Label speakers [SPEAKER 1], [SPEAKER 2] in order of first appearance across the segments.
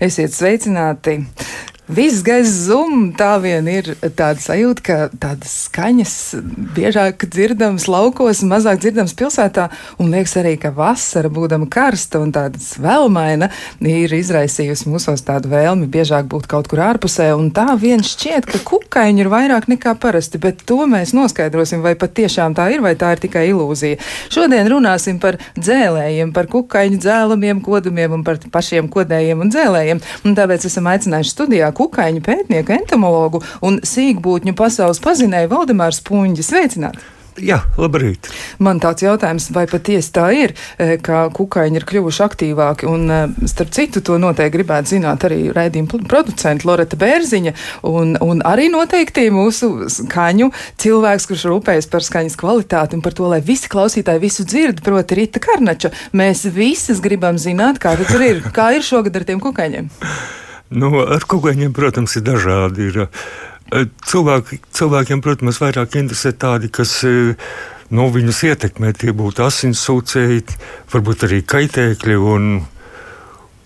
[SPEAKER 1] Esiet sveicināti! Viss gaisa zum, tā vien ir tāda sajūta, ka tādas skaņas biežāk dzirdamas laukos, mazāk dzirdamas pilsētā, un liekas arī, ka vasara, būdama karsta un tāda vēlmaina, ir izraisījusi mūsos tādu vēlmi biežāk būt kaut kur ārpusē, un tā vien šķiet, ka kukaiņi ir vairāk nekā parasti, bet to mēs noskaidrosim, vai pat tiešām tā ir, vai tā ir tikai ilūzija. Šodien runāsim par dzēlējiem, par kukaiņu dzēlamiem kodumiem un par pašiem kodējiem un dzēlējiem, un tāpēc esam aicinājuši studijā kukaiņu pētnieku, entomologu un sīkbūtņu pasaules pazinēju Valdemāru Spunģi. Sveicināti!
[SPEAKER 2] Jā, labrīt.
[SPEAKER 1] Man tāds jautājums, vai patiesi tā ir, e, ka kukaiņi ir kļuvuši aktīvāki, un e, starp citu to noteikti gribētu zināt arī raidījuma producenta Loreta Bērziņa, un, un arī noteikti mūsu skaņu cilvēks, kurš rūpējas par skaņas kvalitāti un par to, lai visi klausītāji visu dzird, proti Rita Karnača. Mēs visas gribam zināt, kā tur ir, kā ir šogad ar tiem kukaiņiem.
[SPEAKER 2] Nu, ar kukaiņiem, protams, ir dažādi. Ir, eh, cilvēki, cilvēkiem, protams, vairāk interesē tādi, kas eh, nu, viņus ietekmē. Tie būtu asinsūcēji, varbūt arī kaitēkļi un,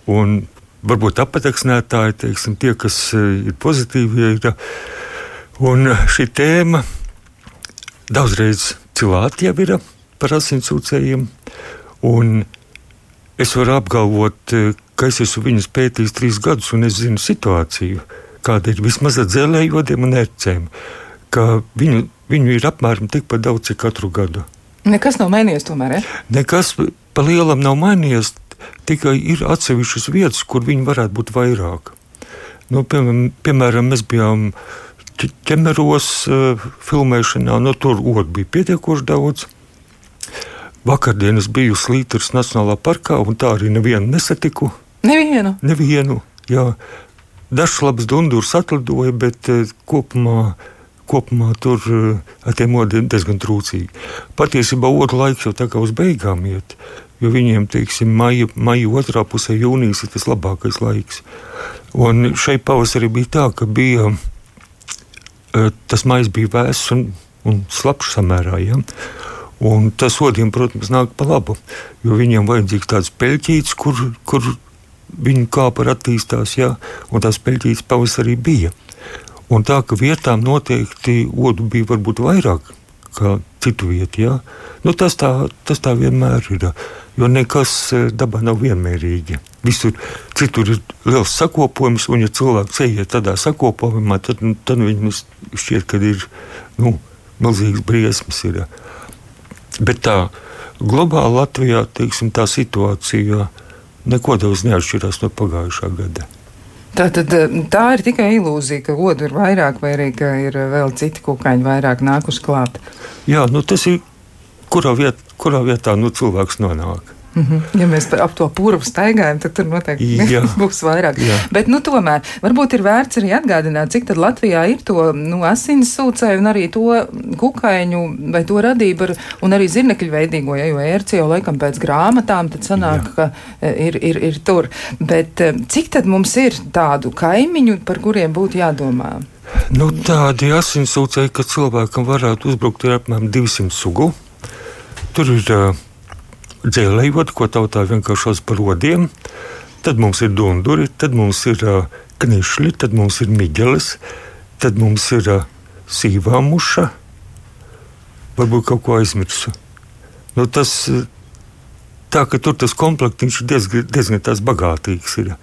[SPEAKER 2] un varbūt apateksnētāji, teiksim, tie, kas eh, ir pozitīvi. Ir, un šī tēma daudzreiz cilvēki jau ir par asinsūcējiem. Es varu apgalvot, ka es esmu viņus pētījis trīs gadus, un es zinu situāciju, kāda ir vismaz ar dzelējotiem un ērcēm, ka viņu, viņu ir apmēram tikpat daudz, cik katru gadu.
[SPEAKER 1] Nekas nav mainījies tomēr, ja?
[SPEAKER 2] Nekas pa lielam nav mainījies, tikai ir atsevišķas vietas, kur viņi varētu būt vairāk. Nu, piemēram, mēs bijām ķemeros uh, filmēšanā, no nu, tur otru bija pietiekoši daudz. Vakardien es biju Slītras Nacionālā parkā, un tā arī nevienu nesatiku.
[SPEAKER 1] Nevienu.
[SPEAKER 2] Nevienu jā. Dažs labs dundurs atlidoja, bet uh, kopumā, kopumā tur uh, ar tiem modiem diezgan trūcīgi. Patiesībā otru laiku jau tā kā uz beigām iet, jo viņiem, teiksim, maija, maija otrā pusē jūnijas ir tas labākais laiks. Un šeit pavasarī bija tā, ka bija, uh, tas maijs bija vēss un, un slapjš samērā. Ja? Un tas odiem, protams, nāk pa labu, jo viņiem vajadzīgs tāds peļķītis, kur, kur viņu kāpa attīstās, jā, un tās peļķītes pavasarī bija. Un tā, ka vietām noteikti odu bija varbūt vairāk kā citu vietu, jā. Nu, tas, tā, tas tā vienmēr ir, jo nekas e, dabā nav vienmērīgi. Visur citur ir liels sakopojums, un ja cilvēks ejiet tādā sakopojumā, tad, tad viņam šķiet, ka ir nu, milzīgs briesmas. Ir. Bet tā globāli Latvijā teiksim, tā situācija ir neko daudz neatšķirās no pagājušā gada.
[SPEAKER 1] Tā, tad, eh, tā ir tikai ilūzija, ka odu ir vairāk, vai arī ir eh, vēl citi kukaiņi vairāk nākuši klāt.
[SPEAKER 2] Jā, nu tas ir kurā, viet, kurā vietā nu, cilvēks nonāk.
[SPEAKER 1] -hmm. Ja mēs ap to purvu staigājam, tad tur noteikti jā. būs vairāk. Jā. Bet, nu, tomēr, varbūt ir vērts arī atgādināt, cik tad Latvijā ir to nu, asins sūcēju un arī to kukaiņu vai to radību ar, un arī zirnekļu veidīgo, ja, jo ērci jau laikam pēc grāmatām, tad sanāk, jā. ka e, ir, ir, ir tur. Bet e, cik tad mums ir tādu kaimiņu, par kuriem būtu jādomā?
[SPEAKER 2] Nu, tādi asinsūcēji, ka cilvēkam varētu uzbrukt, ir apmēram 200 sugu. Tur ir uh, dzēlējot, ko tautā vienkārši sauc par rodiem. Tad mums ir dunduri, tad mums ir uh, knišļi, tad mums ir miģelis, tad mums ir uh, sīvā muša. Varbūt kaut ko aizmirsu. Nu, tas, tā, tur tas komplekts diezgan, diezgan bagātīgs. Ir.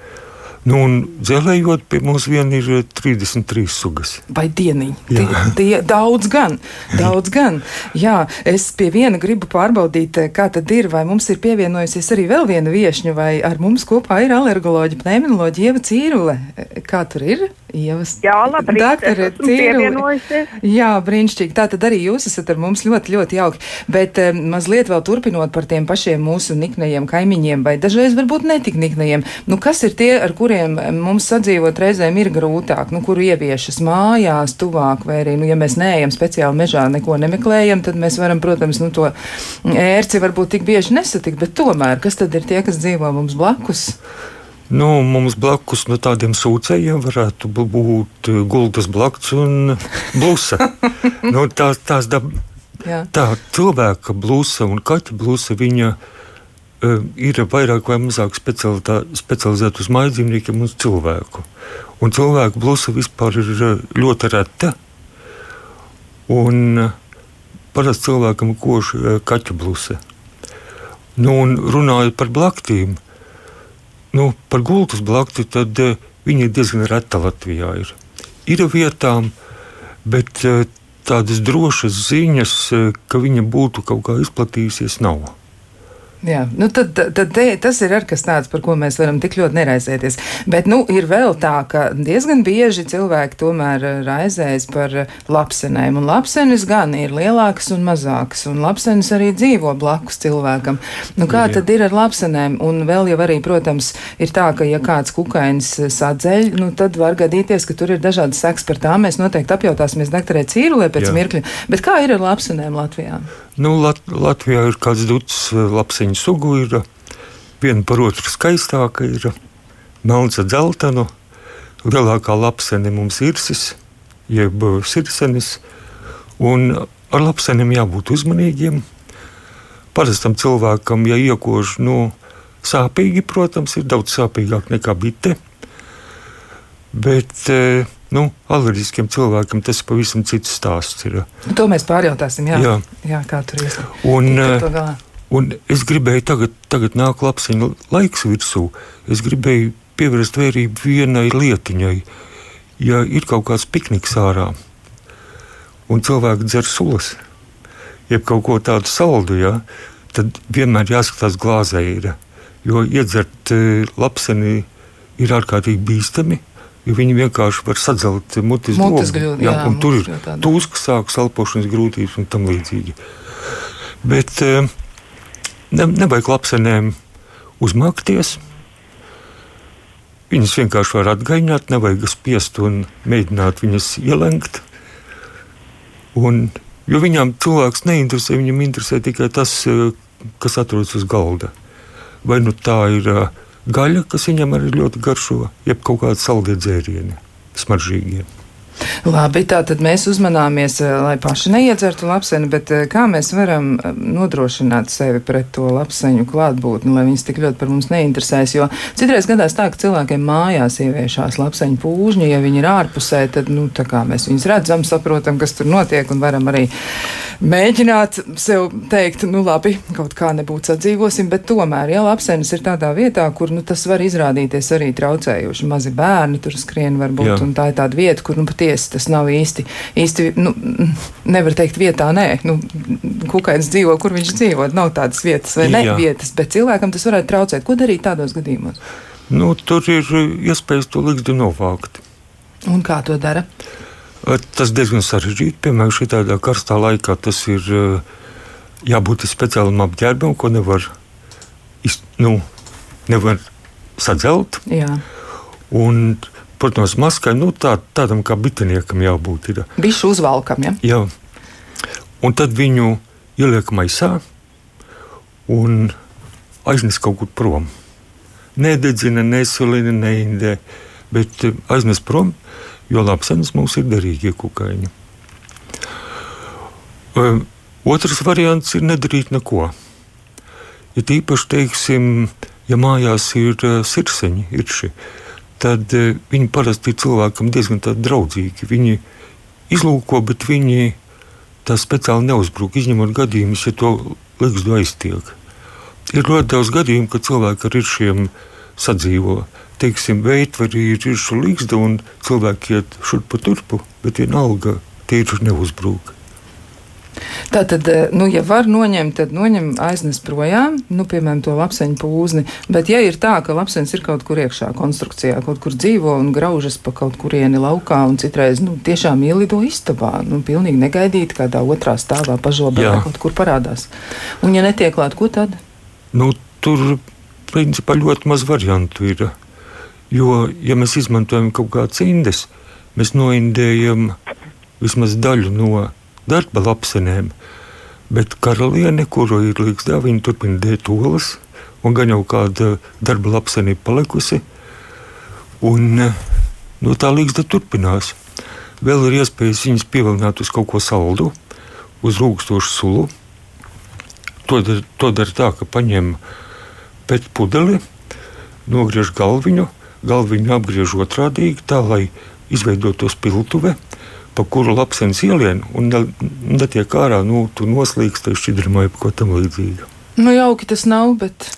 [SPEAKER 2] Nu, un dzelējot, pie mums vien ir 33 eh, sugas.
[SPEAKER 1] Vai dieniņi? Tie, tie daudz gan, daudz gan. Jā, es pie viena gribu pārbaudīt, eh, kā tad ir, vai mums ir pievienojusies arī vēl viena viešņa, vai ar mums kopā ir alergoloģija, pneimoloģija Ieva Cīrule. Kā tur ir?
[SPEAKER 3] Ievas. Jā, labi.
[SPEAKER 1] Doktori Cīrule. Jā, brīnišķīgi. Tā tad arī jūs esat ar mums ļoti, ļoti jauki. Bet um, mazliet vēl turpinot par tiem pašiem mūsu niknajiem kaimiņiem, vai dažreiz varbūt netik niknajiem. Nu, kas ir tie, ar kuriem kuriem mums sadzīvot reizēm ir grūtāk, nu, kuru ieviešas mājās, tuvāk, vai arī, nu, ja mēs neejam speciāli mežā, neko nemeklējam, tad mēs varam, protams, nu, to ērci varbūt tik bieži nesatikt, bet tomēr, kas tad ir tie, kas dzīvo mums blakus?
[SPEAKER 2] Nu, mums blakus no tādiem sūcējiem varētu būt gultas blakus un blusa. nu, tā, tās dab... tā cilvēka blusa un kaķa blusa viņa ir vairāk vai mazāk specializēta uz mājdzīvniekiem un cilvēku. Un cilvēku blusa vispār ir ļoti reta. Un parasti cilvēkam kož kaķu blusa. Nu, un runājot par blaktīm, nu, par gultas blakti, tad viņi ir diezgan reta Latvijā. Ir, ir vietām, bet tādas drošas ziņas, ka viņa būtu kaut kā izplatījusies, nav.
[SPEAKER 1] Jā, nu tad, tad te, tas ir arī kas tāds, par ko mēs varam tik ļoti neraizēties. Bet nu, ir vēl tā, ka diezgan bieži cilvēki tomēr raizējas par lapsenēm. Un lapsenes gan ir lielākas un mazākas, un lapsenes arī dzīvo blakus cilvēkam. Nu, kā Jā. tad ir ar lapsenēm? Un vēl jau arī, protams, ir tā, ka ja kāds kukainis sadzeļ, nu, tad var gadīties, ka tur ir dažādas seks par tām. Mēs noteikti apjautāsimies doktorē Cīrulē pēc Jā. mirkļa. Bet kā ir ar lapsenēm Latvijā?
[SPEAKER 2] Nu, Lat Latvijā ir kāds duts eh, lapseņu sugu, ir viena par otru skaistāka, ir melna dzeltena. Lielākā lapsene mums ir irsis, jeb sirsenis. Un ar lapseniem jābūt uzmanīgiem. Parastam cilvēkam, ja iekož nu, sāpīgi, protams, ir daudz sāpīgāk nekā bite. Bet, eh, Nu, alerģiskiem cilvēkiem tas ir pavisam cits stāsts. Ir.
[SPEAKER 1] To mēs pārjautāsim, jā, jā. jā kā tur ir.
[SPEAKER 2] Un, eh, un es gribēju, tagad, tagad nāk lapsiņu laiks virsū, es gribēju pievērst vērību vienai lietiņai. Ja ir kaut kāds pikniks ārā, un cilvēki dzer sulas, jeb kaut ko tādu saldu, ja, tad vienmēr jāskatās glāzē. Ir, jo iedzert eh, lapseni ir ārkārtīgi bīstami jo viņi vienkārši var sadzelt mutes
[SPEAKER 1] gludu. Jā, jā,
[SPEAKER 2] tur ir tūskas, sākas elpošanas grūtības un tam līdzīgi. Bet eh, ne, nevajag lapsenēm uzmakties. Viņas vienkārši var atgaņot, nevajag spiest un mēģināt viņas ielenkt. Un, jo viņām cilvēks neinteresē, viņam interesē tikai tas, eh, kas atrodas uz galda. Vai nu tā ir uh, gaļa, kas viņam arī ļoti garšo, jeb kaut kādi saldie dzērieni, smaržīgie.
[SPEAKER 1] Labi, tā tad mēs uzmanāmies, eh, lai paši neiedzertu lapseni, bet eh, kā mēs varam eh, nodrošināt sevi pret to lapseņu klātbūtni, lai viņas tik ļoti par mums neinteresēs, jo citreiz gadās tā, ka cilvēkiem mājās ieviešās lapseņu pūžņi, ja viņi ir ārpusē, tad, nu, tā kā mēs viņus redzam, saprotam, kas tur notiek un varam arī mēģināt sev teikt, nu labi, kaut kā nebūt sadzīvosim, bet tomēr, ja lapsenis ir tādā vietā, kur, nu, tas var izrādīties arī traucējoši, mazi bērni tur skrien varbūt, Jā. un tā ir tāda vieta, kur, nu, patiesi tas nav īsti, īsti nu, nevar teikt vietā, nē, nu, kukainis dzīvo, kur viņš dzīvo, nav tādas vietas vai ne Jā. vietas, bet cilvēkam tas varētu traucēt. Ko darīt tādos gadījumos?
[SPEAKER 2] Nu, tur ir iespējas to līgstu novākt.
[SPEAKER 1] Un kā to dara?
[SPEAKER 2] Tas diezgan sarežģīti. Piemēram, šādā karstā laikā tas ir jābūt speciālam apģērbam, ko nevar, iz, nu, nevar sadzelt.
[SPEAKER 1] Jā.
[SPEAKER 2] Un, protams, maskai nu, tā, tādam kā bitiniekam jābūt. Ir.
[SPEAKER 1] Bišu uzvalkam, ja?
[SPEAKER 2] Jā. Un tad viņu ieliek maisā un aiznes kaut kur prom. Nededzina, nesulina, neindē, bet aiznes prom jo lapsenes mums ir derīgie kukaiņi. Otrs variants ir nedarīt neko. Ja tīpaši, teiksim, ja mājās ir sirseņi, irši, tad viņi parasti ir cilvēkam diezgan draudzīgi. Viņi izlūko, bet viņi tā speciāli neuzbruk, izņemot gadījumus, ja to likstu aiztiek. Ir ļoti daudz gadījumu, kad cilvēki ar iršiem sadzīvo teiksim, veidvarī ir iršu līgsta un cilvēki iet šurp pa turpu, bet vienalga tīri neuzbrūk.
[SPEAKER 1] Tā tad, eh, nu, ja var noņemt, tad noņem aiznes projām, nu, piemēram, to lapseņu pūzni. Bet, ja ir tā, ka lapsenis ir kaut kur iekšā konstrukcijā, kaut kur dzīvo un graužas pa kaut kurieni laukā un citreiz, nu, tiešām ielido istabā, nu, pilnīgi negaidīt kādā otrā stāvā pažobā kaut kur parādās. Un, ja netiek klāt, ko tad?
[SPEAKER 2] Nu, tur, principā, ļoti maz variantu ir. Jo, ja mēs izmantojam kaut kādas indes, mēs noindējam vismaz daļu no darba lapsenēm. Bet karaliene, kuru ir līgzdā, viņa turpina dēt olas, un gan jau kāda darba lapsenība palikusi. Un no tā līgzda turpinās. Vēl ir iespējas viņas pievilināt uz kaut ko saldu, uz rūkstošu sulu. To, dar, dara tā, ka paņem pēc pudeli, nogriež galviņu, galviņu apgriež otrādīgi, tā lai izveidotos piltuve, pa kuru lapsenis ielien un netiek ārā, nu, tu noslīgst, tai šķidrumā vai ko tam līdzīga.
[SPEAKER 1] Nu, jauki tas nav, bet.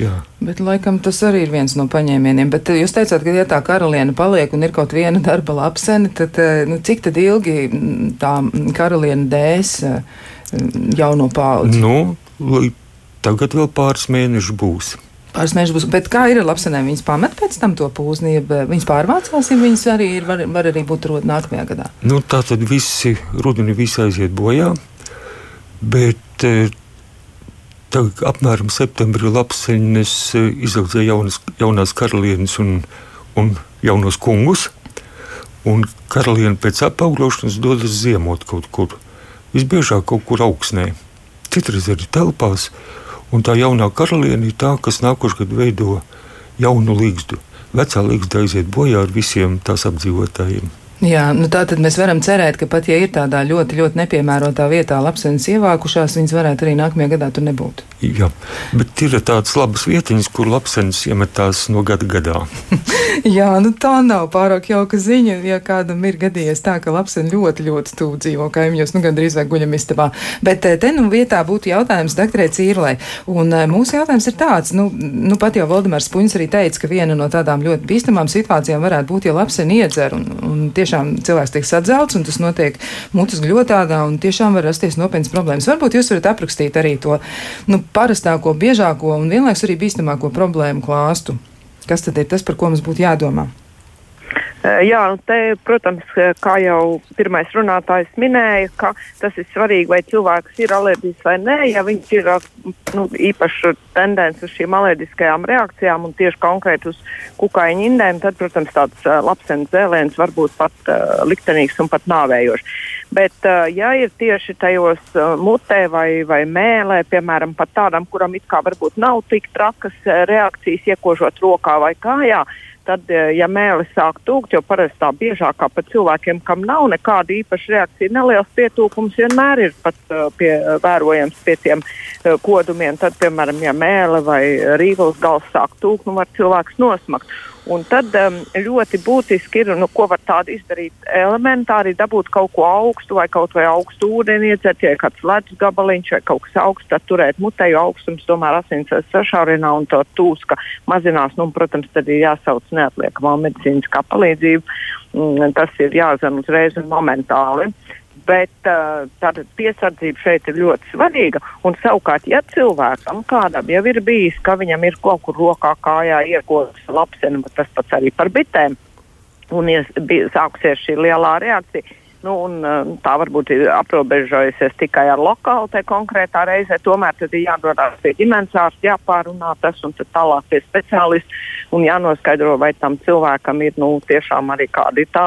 [SPEAKER 2] Jā.
[SPEAKER 1] Bet, laikam, tas arī ir viens no paņēmieniem. Bet jūs teicāt, ka, ja tā karaliene paliek un ir kaut viena darba lapsene, tad eh, nu, cik tad ilgi mm, tā karaliene dēs eh, jauno paudzi?
[SPEAKER 2] Nu, tagad vēl pāris mēneši būs.
[SPEAKER 1] Pāris mēnešus būs. Bet kā ir ar lapsenēm? Viņas pamet pēc tam to pūzni, ja viņas pārvācās, ja viņas arī ir, var, var arī būt rod nākamajā gadā.
[SPEAKER 2] Nu, tā tad visi rudenī visi aiziet bojā. Bet eh, Tagad apmēram septembrī lapseņas eh, izaudzēja jaunas, jaunās karalienes un, un jaunos kungus. Un karaliene pēc apaugļošanas dodas ziemot kaut kur. Visbiežāk kaut kur augstnē, citreiz arī telpās. Un tā jaunā karaliene ir tā, kas nākošais gads veido jaunu līgstu. Vecā līgsta aiziet bojā ar visiem tās apdzīvotājiem.
[SPEAKER 1] Jā, nu tā tad mēs varam cerēt, ka pat ja ir tādā ļoti, ļoti nepiemērotā vietā lapsenes ievākušās, viņas varētu arī nākamajā gadā tur nebūt.
[SPEAKER 2] Jā, bet ir tādas labas vietiņas, kur lapsenes iemetās no gada gadā.
[SPEAKER 1] Jā, nu tā nav pārāk jauka ziņa, ja kādam ir gadījies tā, ka lapseni ļoti, ļoti tuvu dzīvo kaimiņos, nu gandrīz vai guļam istabā. Bet eh, te nu vietā būtu jautājums doktorē Cīrlē. Un eh, mūsu jautājums ir tāds, nu, nu pat jau Valdemārs Puņs arī teica, ka viena no tādām ļoti bīstamām situācijām varētu būt, ja lapseni iedzer un, un tieši tiešām cilvēks tiek sadzelts, un tas notiek mutes gļotādā, un tiešām var rasties nopietnas problēmas. Varbūt jūs varat aprakstīt arī to nu, parastāko, biežāko un vienlaikus arī bīstamāko problēmu klāstu. Kas tad ir tas, par ko mums būtu jādomā?
[SPEAKER 4] Eh, jā, nu te, protams, eh, kā jau pirmais runātājs minēja, ka tas ir svarīgi, vai cilvēks ir alerģisks vai nē. Ja viņš ir nu, īpaši tendence uz šīm alerģiskajām reakcijām un tieši konkrēti uz kukaiņu indēm, tad, protams, tāds lapsenes zēlēns var būt pat uh, liktenīgs un pat nāvējošs. Bet, uh, ja ir tieši tajos uh, mutē vai, vai mēlē, piemēram, pat tādam, kuram it kā varbūt nav tik trakas reakcijas, iekožot rokā vai kājā, uh, tad, eh, ja mēlis sāk tūkt, jo parasti tā biežākā pat cilvēkiem, kam nav nekāda īpaša reakcija, neliels pietūkums vienmēr ir pat uh, pie, vērojams pie tiem uh, kodumiem. Tad, piemēram, ja mēle vai rīvals gals sāk tūkt, nu var cilvēks nosmakt. Un tad um, ļoti būtiski ir, nu, ko var tādu izdarīt. Elementāri dabūt kaut ko augstu, vai kaut vai augstu ūdeni iedzert, ja kāds ledus gabaliņš vai kaut kas augsts, tad turēt mutē, jo augstums tomēr asins sašaurinā un to tūska mazinās. Nu, protams, tad ir jāsauc neatliekamā medicīniskā palīdzība. Mm, tas ir jāzina uzreiz un momentāli. Uh, Bet uh, tāda piesardzība šeit ir ļoti svarīga. Un savukārt, ja cilvēkam kādam jau ir bijis, ka viņam ir kaut kur rokā, kājā iekodas lapsena, tas pats arī par bitēm, un ies, bija, sākusies šī lielā reakcija, Nu, un, tā varbūt ir aprobežojusies tikai ar lokālu te konkrētā reizē. Tomēr tad ir jādodas pie ģimenes ārsta, jāpārunā tas un tālāk pie speciālista un jānoskaidro, vai tam cilvēkam ir nu, tiešām arī kāda ir tā,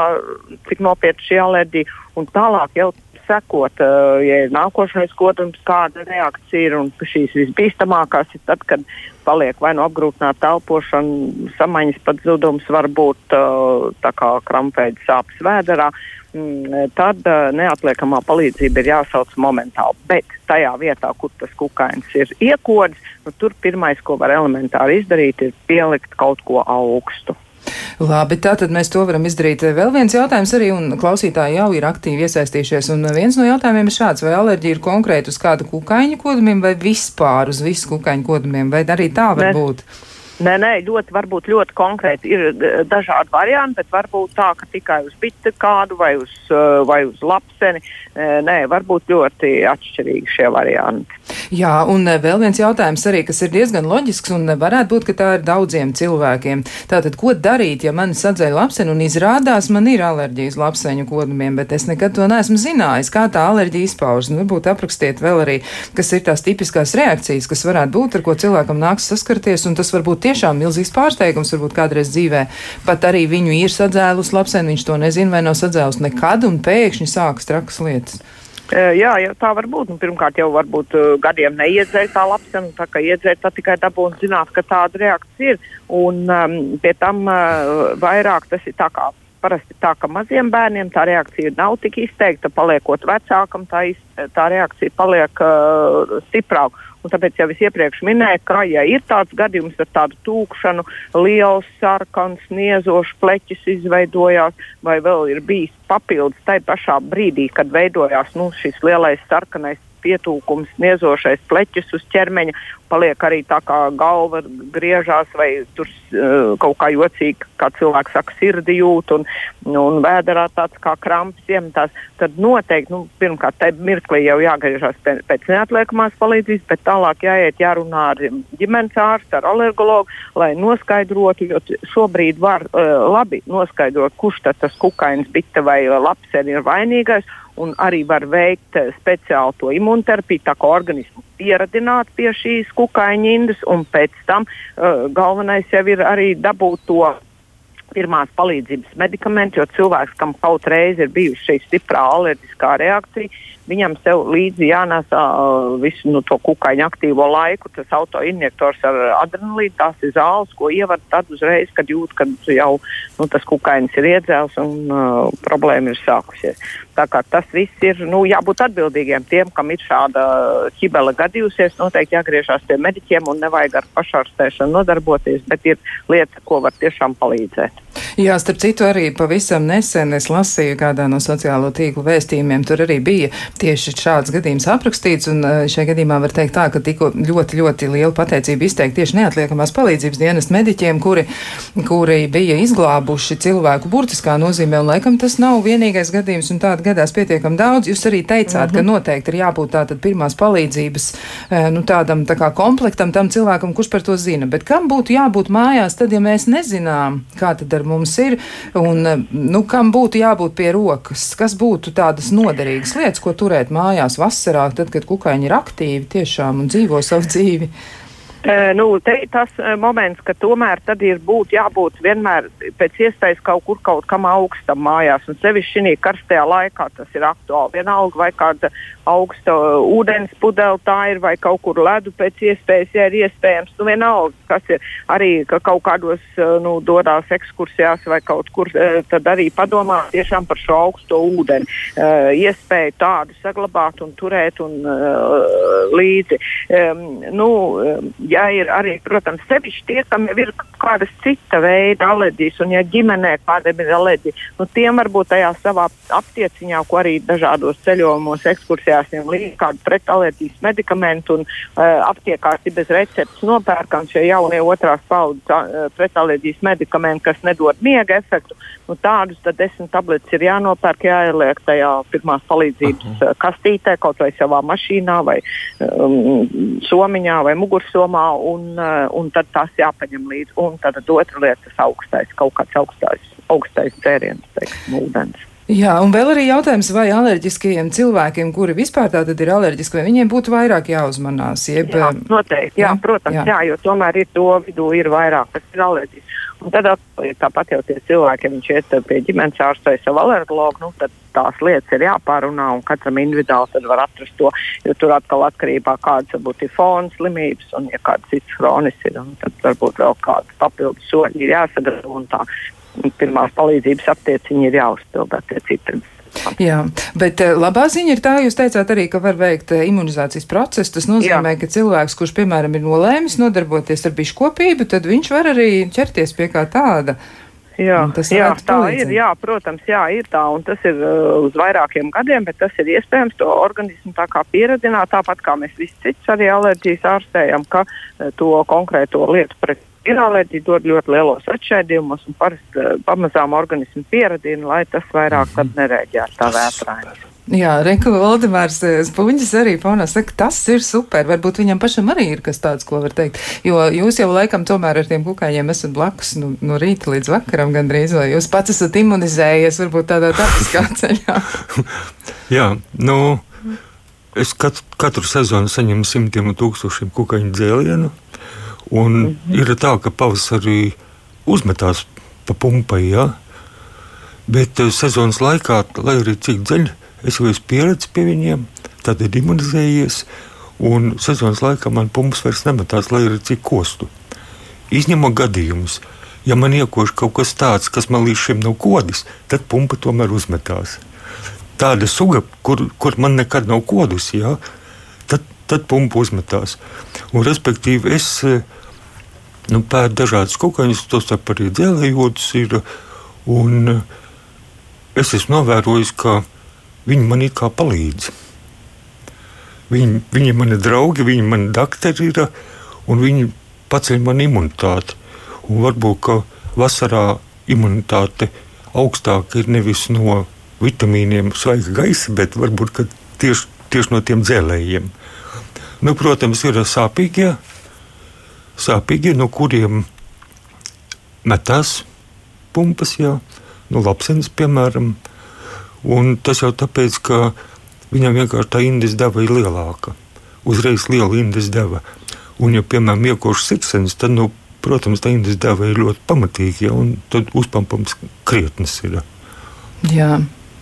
[SPEAKER 4] cik nopietna šī alerģija. Un tālāk jau sekot, uh, ja ir nākošais kodums, kāda reakcija ir. Un šīs visbīstamākās ir tad, kad paliek vai nu apgrūtināta elpošana, samaņas pat zudums, varbūt uh, tā kā krampēģis sāpes vēderā. Mm, tad uh, neatliekamā palīdzība ir jāsauc momentāli. Bet tajā vietā, kur tas kukainis ir iekodis, nu, tur pirmais, ko var elementāri izdarīt, ir pielikt kaut ko augstu.
[SPEAKER 1] Labi, tātad mēs to varam izdarīt. Vēl viens jautājums arī, un klausītāji jau ir aktīvi iesaistījušies, un viens no jautājumiem ir šāds, vai alerģija ir konkrēti uz kādu kukaiņu kodumiem vai vispār uz visu kukaiņu kodumiem, vai arī tā var Mēs... būt?
[SPEAKER 4] Nē, nē, ļoti, varbūt ļoti konkrēti ir eh, dažādi varianti, bet varbūt tā, ka tikai uz bitu kādu vai uz, eh, vai uz lapseni. Eh, nē, varbūt ļoti atšķirīgi šie varianti.
[SPEAKER 1] Jā, un vēl viens jautājums arī, kas ir diezgan loģisks un varētu būt, ka tā ir daudziem cilvēkiem. Tātad, ko darīt, ja man sadzēja lapseni un izrādās, man ir alerģijas lapseņu kodumiem, bet es nekad to neesmu zinājis, kā tā alerģija izpaužas. Nu, varbūt aprakstiet vēl arī, kas ir tās tipiskās reakcijas, kas varētu būt, ar ko cilvēkam nāks saskarties, un tas varbūt tiešām milzīgs pārsteigums, varbūt kādreiz dzīvē pat arī viņu ir sadzēlus lapseni, viņš to nezina vai nav sadzēlus nekad, un pēkšņi sākas trakas lietas.
[SPEAKER 4] Jā, jau tā var būt. Nu, pirmkārt, jau varbūt uh, gadiem neiedzēra tā lapsena, tā kā iedzēra, tad tikai dabūna zināt, ka tāda reakcija ir. Un um, pie tam uh, vairāk tas ir tā kā parasti tā, ka maziem bērniem tā reakcija nav tik izteikta, paliekot vecākam, tā, iz, tā reakcija paliek uh, stiprāka. Un tāpēc jau es iepriekš minēju, ka, ja ir tāds gadījums ar tādu tūkšanu, liels sarkans, niezošs pleķis izveidojās, vai vēl ir bijis papildus tai pašā brīdī, kad veidojās nu, šis lielais sarkanais pietūkums, niezošais pleķis uz ķermeņa, paliek arī tā kā galva griežās vai tur uh, kaut kā jocīgi, kā cilvēks saka, sirdi jūt un, un vēderā tāds kā kramps iemetās, tad noteikti, nu, pirmkārt, tai mirklī jau jāgriežās pēc, pēc neatliekamās palīdzības, bet tālāk jāiet jārunā ar ģimenes ārstu, ar alergologu, lai noskaidrotu, jo šobrīd var uh, labi noskaidrot, kurš tad tas kukainis, bita vai lapsen ir vainīgais un arī var veikt eh, speciālu to imunterapiju, tā kā organismu pieradināt pie šīs kukaiņa indas, un pēc tam uh, galvenais jau ir arī dabūt to pirmās palīdzības medikamentu, jo cilvēks, kam kaut reiz ir bijusi šī stiprā alerģiskā reakcija, viņam sev līdzi jānesa uh, visu nu, to kukaiņu aktīvo laiku, tas autoinjektors ar adrenalīnu, tās ir zāles, ko ievar tad uzreiz, kad jūt, ka jau nu, tas kukainis ir iedzēls un uh, problēma ir sākusies. Tā kā tas viss ir nu, jābūt atbildīgiem tiem, kam ir šāda ķibela gadījusies, noteikti jāgriežās pie mediķiem un nevajag ar pašārstēšanu nodarboties, bet ir lieta, ko var tiešām palīdzēt.
[SPEAKER 1] Jā, starp citu, arī pavisam nesen es lasīju kādā no sociālo tīklu vēstījumiem. Tur arī bija tieši šāds gadījums aprakstīts, un eh, šajā gadījumā var teikt tā, ka tikko ļoti, ļoti liela pateicība izteikt tieši neatliekamās palīdzības dienas mediķiem, kuri, kuri bija izglābuši cilvēku burtiskā nozīmē, un laikam tas nav vienīgais gadījums, un tāda gadās pietiekam daudz. Jūs arī teicāt, mm -hmm. ka mhm. noteikti ir jābūt tātad pirmās palīdzības, eh, nu tādam tā kā komplektam tam cilvēkam, kurš par to zina, bet kam būtu jābūt mājās tad, ja mēs nezinām, kā tad ar mums ir, un nu, kam būtu jābūt pie rokas, kas būtu tādas noderīgas lietas, ko turēt mājās vasarā, tad, kad kukaiņi ir aktīvi tiešām un dzīvo savu dzīvi.
[SPEAKER 4] Nu, te ir tas moments, ka tomēr tad ir būt, jābūt vienmēr pēc iespējas kaut kur kaut kam augstam mājās, un sevišķi šī karstajā laikā tas ir aktuāli. Vienalga vai kāda augsta ūdens pudele tā ir, vai kaut kur ledu pēc iespējas, ja ir iespējams. Nu, vienalga, kas ir arī ka kaut kādos nu, dodās ekskursijās vai kaut kur, tad arī padomā tiešām par šo augsto ūdeni. Uh, iespēju tādu saglabāt un turēt un uh, līdzi. Um, nu, ja ir arī, protams, sevišķi tie, kam ir kādas cita veida alerģijas, un ja ģimenē kādam ir alerģija, nu, tiem varbūt tajā savā aptieciņā, ko arī dažādos ceļojumos, ekskursijās, viņam līdzi kādu pretalerģijas medikamentu un uh, aptiekās ir bez receptes nopērkam šie jaunie otrās paudzes uh, pretalerģijas medikamenti, kas nedod miega efektu. Nu, tādus tad desmit tabletes ir jānopērk, jāieliek tajā pirmās palīdzības uh, kastītē, kaut vai savā mašīnā vai um, somiņā vai mugursomā un, uh, un tad tās jāpaņem līdzi. Un tad otra lieta - tas augstais, kaut kāds augstais, augstais dzēriens, teiksim, ūdens.
[SPEAKER 1] Jā, un vēl arī jautājums, vai alerģiskajiem cilvēkiem, kuri vispār tātad ir alerģiski, vai viņiem būtu vairāk jāuzmanās? Jeb,
[SPEAKER 4] jā, noteikti, jā, jā protams, jā. jā, jo tomēr ir to vidū ir vairāk, kas ir alerģiski. Un tad tāpat jau tie cilvēki, ja viņš iet pie ģimenes ārsta vai savu alergologu, nu, tad tās lietas ir jāpārunā un katram individuāli var atrast to, jo tur atkal atkarībā kādas varbūt ir fona slimības un ja kādas citas kronis ir, tad varbūt vēl kādas papildus soļi ir jāsagatavo un tā pirmās palīdzības aptieciņi ir jāuzpild attiecīgi.
[SPEAKER 1] Jā, bet eh, labā ziņa ir tā, jūs teicāt arī, ka var veikt eh, imunizācijas procesu. Tas nozīmē, Jā. ka cilvēks, kurš, piemēram, ir nolēmis nodarboties ar biškopību, tad viņš var arī ķerties pie kā tāda.
[SPEAKER 4] Jā, jā tā palīdzēt. ir. Jā, protams, jā, ir tā, un tas ir uh, uz vairākiem gadiem, bet tas ir iespējams to organismu tā kā pieradināt, tāpat kā mēs visi cits arī alerģijas ārstējam, ka uh, to konkrēto lietu pret ir alerģija dod ļoti lielos atšķaidījumos, un parasti uh, pamazām organismu pieradina, lai tas vairāk mm -hmm. nereaģētu tā vētrājumi.
[SPEAKER 1] Jā, Reku Valdemārs eh, Spunģis arī fonā saka, tas ir super. Varbūt viņam pašam arī ir kas tāds, ko var teikt. Jo jūs jau laikam tomēr ar tiem kukaiņiem esat blakus nu, no rīta līdz vakaram gandrīz, vai jūs pats esat imunizējies varbūt tādā tapiskā ceļā?
[SPEAKER 2] Jā, nu, es katru, katru sezonu saņemu simtiem un tūkstošiem kukaiņu dzēlienu. Un mm -hmm. ir tā, ka pavasarī uzmetās pa pumpai, ja? bet eh, sezonas laikā, lai arī cik dziļi Es jau esmu pieredzējis pie viņiem, tad ir imunizējies, un sezonas laikā man pumpas vairs nemetās, lai arī cik kostu. Izņemot gadījumus, ja man iekož kaut kas tāds, kas man līdz šim nav kodis, tad pumpa tomēr uzmetās. Tāda suga, kur, kur man nekad nav kodus, jā, tad, tad pumpa uzmetās. Un, respektīvi, es nu, pētu dažādas kukaiņas, tos arī dzēlējotas ir. Un es esmu novērojis, ka viņi man it kā palīdz. Viņi, viņi ir mani draugi, viņi ir mani doktori, ir, un viņi paceļ man imunitāti. Un varbūt vasarā imunitāte augstāka ir nevis no vitamīniem, svaiga gaisa, bet varbūt tieši, tieši no tiem dzēlējiem. Nu, protams, ir sāpīgie, sāpīgie no kuriem metās pumpas, jā, no lapsenes, piemēram. Un tas jau tāpēc, ka viņam vienkārši tā indes deva ir lielāka. Uzreiz liela indes deva. Un, ja, piemēram, iekošs siksens, tad, nu, protams, tā indes deva ir ļoti pamatīga, ja, un tad uzpampams krietnes ir.
[SPEAKER 1] Jā.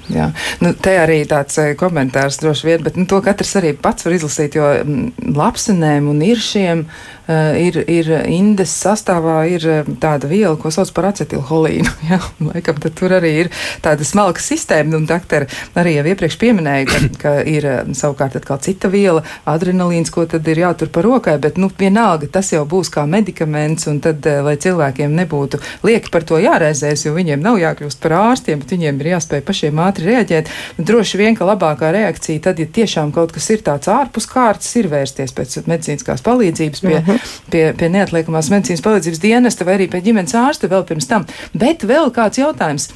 [SPEAKER 1] Jā. Nu, te arī tāds eh, komentārs droši vien, bet nu, to katrs arī pats var izlasīt, jo mm, lapsenēm un iršiem uh, ir, ir indes sastāvā ir eh, tāda viela, ko sauc par acetilholīnu. Jā, laikam tur arī ir tāda smalka sistēma, un doktori arī jau iepriekš pieminēja, ka, ka ir savukārt atkal cita viela, adrenalīns, ko tad ir jātur par rokai, bet nu, vienalga tas jau būs kā medikaments, un tad, lai cilvēkiem nebūtu lieki par to jārēzēs, jo viņiem nav jākļūst par ārstiem, bet viņiem ir jāspēj pašiem ātri ātri reaģēt. Droši vien, ka labākā reakcija tad, ja tiešām kaut kas ir tāds ārpus kārtas, ir vērsties pēc medicīniskās palīdzības, pie, uh mhm. -huh. pie, pie neatliekamās medicīnas palīdzības dienesta vai arī pie ģimenes ārsta vēl pirms tam. Bet vēl kāds jautājums.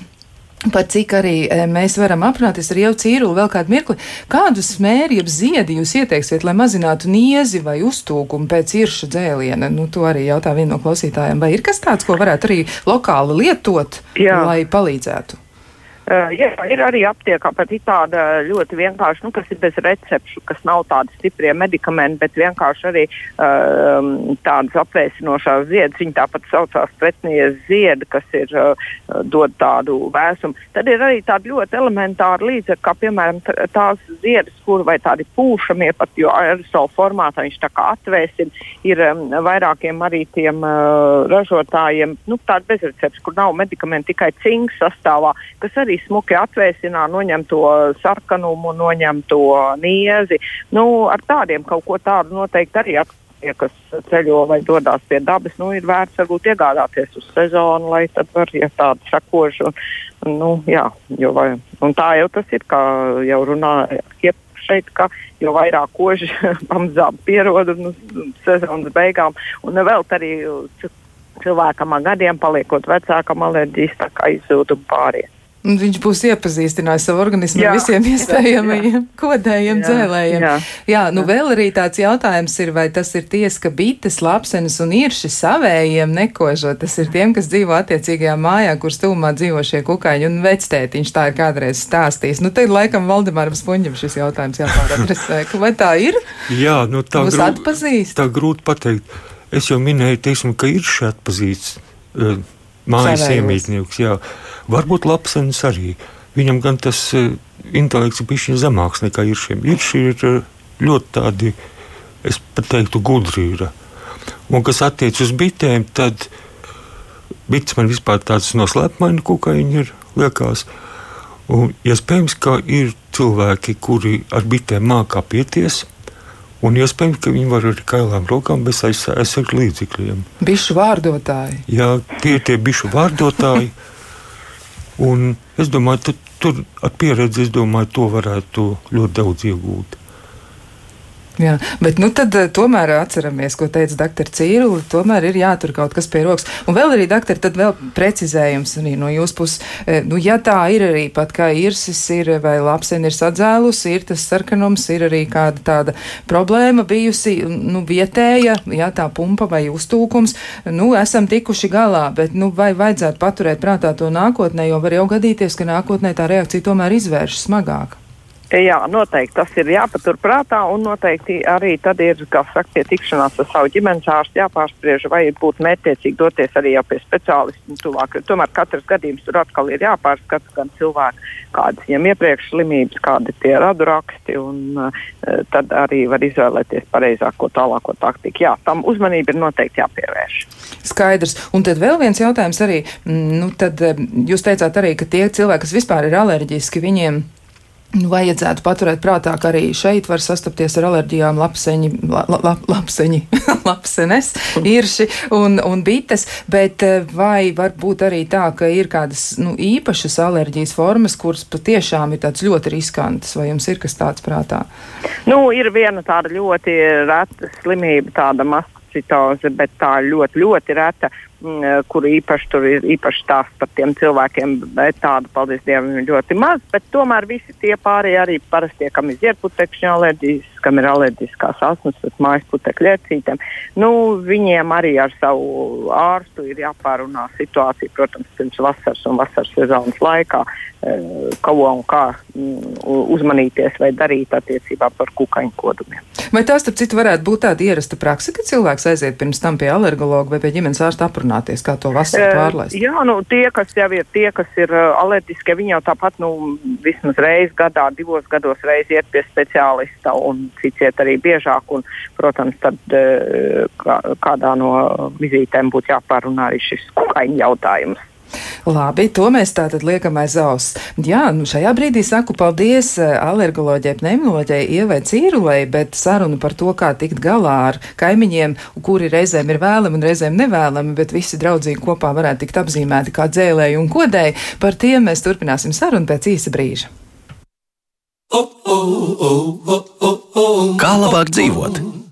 [SPEAKER 1] Pat cik arī e, mēs varam aprunāties ar jau cīrulu vēl kādu mirkli, kādu smēri, jeb ziedi jūs ieteiksiet, lai mazinātu niezi vai uztūkumu pēc irša dzēliena? Nu, to arī jautā viena no klausītājiem. Vai ir kas tāds, ko varētu arī lokāli lietot, Jā. lai palīdzētu?
[SPEAKER 4] Uh, jā, ir arī aptiekā pat tāda ļoti vienkārša, nu, kas ir bez recepšu, kas nav tādi stiprie medikamenti, bet vienkārši arī uh, tādas apvēsinošās ziedas. Viņi tāpat saucās pretnies ziedi, kas ir uh, dod tādu vēsumu. Tad ir arī tādi ļoti elementāri līdzekļi, kā piemēram tās ziedas, kur vai tādi pūšamie pat, jo aerosola formātā viņš tā kā atvēsina, ir um, vairākiem arī tiem uh, ražotājiem, nu, tādi bezrecepšu, kur nav medikamenti tikai cinks sastāvā, kas arī arī smuki atvēsinā, noņem to sarkanumu, noņem to niezi. Nu, ar tādiem kaut ko tādu noteikti arī atklāt tie, kas ceļo vai dodas pie dabas, nu, ir vērts varbūt iegādāties uz sezonu, lai tad var, ja tāda sakoša. Un, nu, jā, jo, vai, un tā jau tas ir, kā jau runāja šeit, ka jo vairāk koži pamazām pierod un sezonas beigām, un vēl arī cilvēkam ar gadiem paliekot vecākam alerģijas tā kā izzūd un pāriet.
[SPEAKER 1] Viņš būs iepazīstinājis savu organismu jā, ar visiem iespējamajiem jā, kodējiem, jā, dzēlējiem. Jā, jā nu jā. vēl arī tāds jautājums ir, vai tas ir tiesa, ka bites, lapsenes un irši savējiem nekožo. Tas ir tiem, kas dzīvo attiecīgajā mājā, kur stūmā dzīvo šie kukaiņi un vectētiņš tā ir kādreiz stāstījis. Nu, te laikam Valdemāram Spunģim šis jautājums jāpāradresē. Vai tā ir?
[SPEAKER 2] Jā, nu tā
[SPEAKER 1] grūti. atpazīst?
[SPEAKER 2] Tā grūti pateikt. Es jau minēju, teiksim, ka ir šī atpazīts. Uh, mājas iemītnieks. Jā. Varbūt lapsenis arī. Viņam gan tas uh, intelekts ir bijis zemāks nekā ir šiem. Ir uh, ļoti tādi, es pat teiktu, gudri. Ir. Un kas attiec uz bitēm, tad bites man vispār tāds noslēpmaini kukaiņi ir, liekas. Un iespējams, ka ir cilvēki, kuri ar bitēm mākā pieties, Un iespējams, ka viņi var arī kailām rokām bez aizsardzības līdzekļiem.
[SPEAKER 1] Bišu vārdotāji.
[SPEAKER 2] Jā, tie ir tie bišu vārdotāji. Un es domāju, ka tur ar pieredzi, domāju, to varētu ļoti daudz iegūt.
[SPEAKER 1] Jā, bet nu tad eh, tomēr atceramies, ko teica dr. Cīrula, tomēr ir jātur kaut kas pie rokas. Un vēl arī, doktor, tad vēl precizējums arī no jūsu puses. Eh, nu, ja tā ir arī pat kā irsis ir vai lapseni ir sadzēlusi, ir tas sarkanums, ir arī kāda tāda problēma bijusi, nu, vietēja, ja tā pumpa vai uztūkums, nu, esam tikuši galā, bet, nu, vai vajadzētu paturēt prātā to nākotnē, jo var jau gadīties, ka nākotnē tā reakcija tomēr izvēršas smagāk.
[SPEAKER 4] Jā, noteikti tas ir jāpaturprātā, un noteikti arī tad ir, kā saka, pie tikšanās ar savu ģimenes ārstu jāpārspriež, vai būtu mērķiecīgi doties arī jau pie speciālistu tuvāk. Tomēr katrs gadījums tur atkal ir jāpārskata, gan cilvēku, kādas viņam iepriekš slimības, kādi tie radu raksti, un uh, tad arī var izvēlēties pareizāko tālāko taktiku. Jā, tam uzmanība ir noteikti jāpievērš.
[SPEAKER 1] Skaidrs. Un tad vēl viens jautājums arī, nu, tad jūs teicāt arī, ka tie cilvēki, kas vispār ir alerģiski, viņiem vajadzētu paturēt prātā, ka arī šeit var sastapties ar alerģijām. Lapseņi, la, la, lapseņi, lapsenes, irši un, un bites, bet eh, vai var būt arī tā, ka ir kādas nu, īpašas alerģijas formas, kuras patiešām ir tāds ļoti riskantas, vai jums ir kas tāds prātā?
[SPEAKER 4] Nu, ir viena tāda ļoti reta slimība, tāda mastocitoze, bet tā ļoti, ļoti reta kur īpaši tur ir īpaši stāsts par tiem cilvēkiem, bet tādu, paldies Dievam, ir ļoti maz. Tomēr visi tie pārējie arī parastie, kam ir zierputekšņa alerģijas, kam ir alerģiskās asmas, mājas putekļu ērcītēm, nu, viņiem arī ar savu ārstu ir jāpārunā situācija, protams, pirms vasaras un vasaras sezonas laikā, eh, ko un kā mm, uzmanīties vai darīt attiecībā par kukaiņu kodumiem.
[SPEAKER 1] Vai tā, starp citu, varētu būt tāda ierasta praksa, ka cilvēks aiziet pirms tam pie alergologa vai pie ģimenes ārsta aprunāties, kā to vasaru pārlaist?
[SPEAKER 4] Jā, nu, tie, kas jau ir tie, kas ir alerģiski, viņi jau tāpat, nu, vismaz reizi gadā, divos gados reizi iet pie speciālista un iet arī biežāk. Un, protams, tad kā, kādā no vizītēm būtu jāpārunā arī šis kukaiņu jautājums.
[SPEAKER 1] Labi, to mēs tātad liekam aiz auss. Jā, nu šajā brīdī saku paldies eh, alergoloģijai, pneimoloģijai Ievai Cīrulai, bet sarunu par to, kā tikt galā ar kaimiņiem, kuri reizēm ir vēlami un reizēm nevēlami, bet visi draudzīgi kopā varētu tikt apzīmēti kā dzēlēji un kodēji, par tiem mēs turpināsim sarunu pēc īsa brīža.
[SPEAKER 3] Kā labāk dzīvot?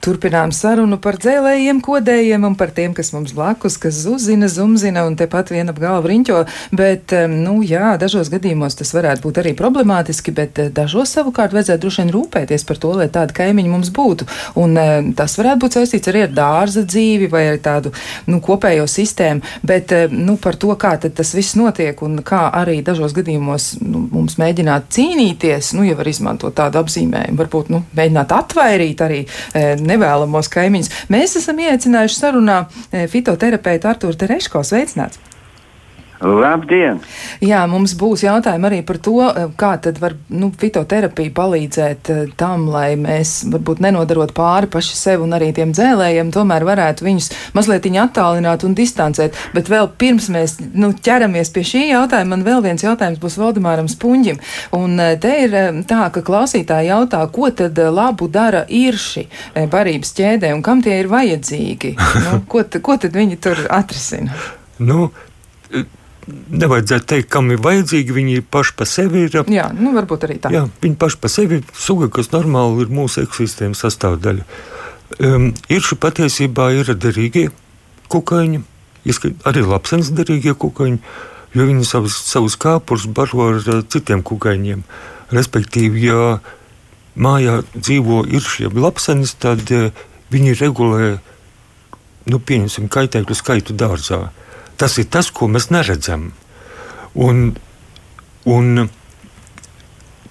[SPEAKER 1] Turpinām sarunu par dzēlējiem, kodējiem un par tiem, kas mums blakus, kas uzzina, zumzina un tepat vien ap galvu riņķo. Bet, nu jā, dažos gadījumos tas varētu būt arī problemātiski, bet eh, dažos savukārt vajadzētu droši vien rūpēties par to, lai tādi kaimiņi mums būtu. Un tas varētu būt saistīts arī ar dārza dzīvi vai ar tādu nu, kopējo sistēmu, bet nu, par to, kā tas viss notiek un kā arī dažos gadījumos nu, mums mēģināt cīnīties, nu, ja var izmantot tādu apzīmējumu, varbūt nu, mēģināt atvairīt arī nevēlamos kaimiņus. Mēs esam ieaicinājuši sarunā eh, fitoterapeitu Arturu Tereško. Sveicināts!
[SPEAKER 5] Labdien!
[SPEAKER 1] Jā, mums būs jautājumi arī par to, eh, kā tad var nu, fitoterapija palīdzēt eh, tam, lai mēs varbūt nenodarot pāri paši sev un arī tiem dzēlējiem, tomēr varētu viņus mazliet attālināt un distancēt. Bet vēl pirms mēs nu, ķeramies pie šī jautājuma, man vēl viens jautājums būs Valdemāram Spunģim. Un eh, te ir tā, ka klausītāji jautā, ko tad labu dara irši barības ķēdē un kam tie ir vajadzīgi? nu, ko, ko tad viņi tur atrisina?
[SPEAKER 2] Nu, nevajadzētu teikt, kam ir vajadzīgi. Viņi paši par sevi ir.
[SPEAKER 1] Jā, nu, varbūt arī tā.
[SPEAKER 2] Jā, viņi paši par sevi ir suga, kas normāli ir mūsu ekosistēmas sastāvdaļa. Um, ir šī patiesībā ir derīgie kukaiņi, arī lapsenes derīgie kukaiņi, jo viņi savus, savus kāpurus baro ar citiem kukaiņiem. Respektīvi, ja mājā dzīvo iršiem lapsenes, tad uh, viņi regulē, nu, pieņemsim, kaitēkļu skaitu dārzā. Uh, Tas ir tas, ko mēs neredzam. Un, un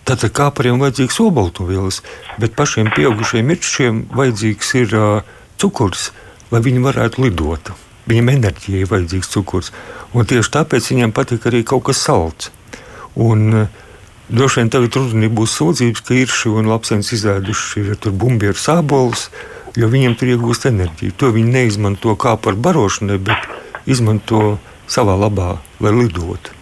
[SPEAKER 2] tad kāpariem vajadzīgs obaltumvielas, bet pašiem pieaugušiem mirčiem vajadzīgs ir uh, cukurs, lai viņi varētu lidot. Viņam enerģijai ir vajadzīgs cukurs. Un tieši tāpēc viņiem patīk arī kaut kas salds. Un, uh, Droši vien tagad rudenī būs sūdzības, ka ir šī un lapsens izēduši ir bumbieru sābolus, jo viņiem tur iegūst enerģiju. To viņi neizmanto kā par barošanai, bet izmanto savā labā, lai lidotu.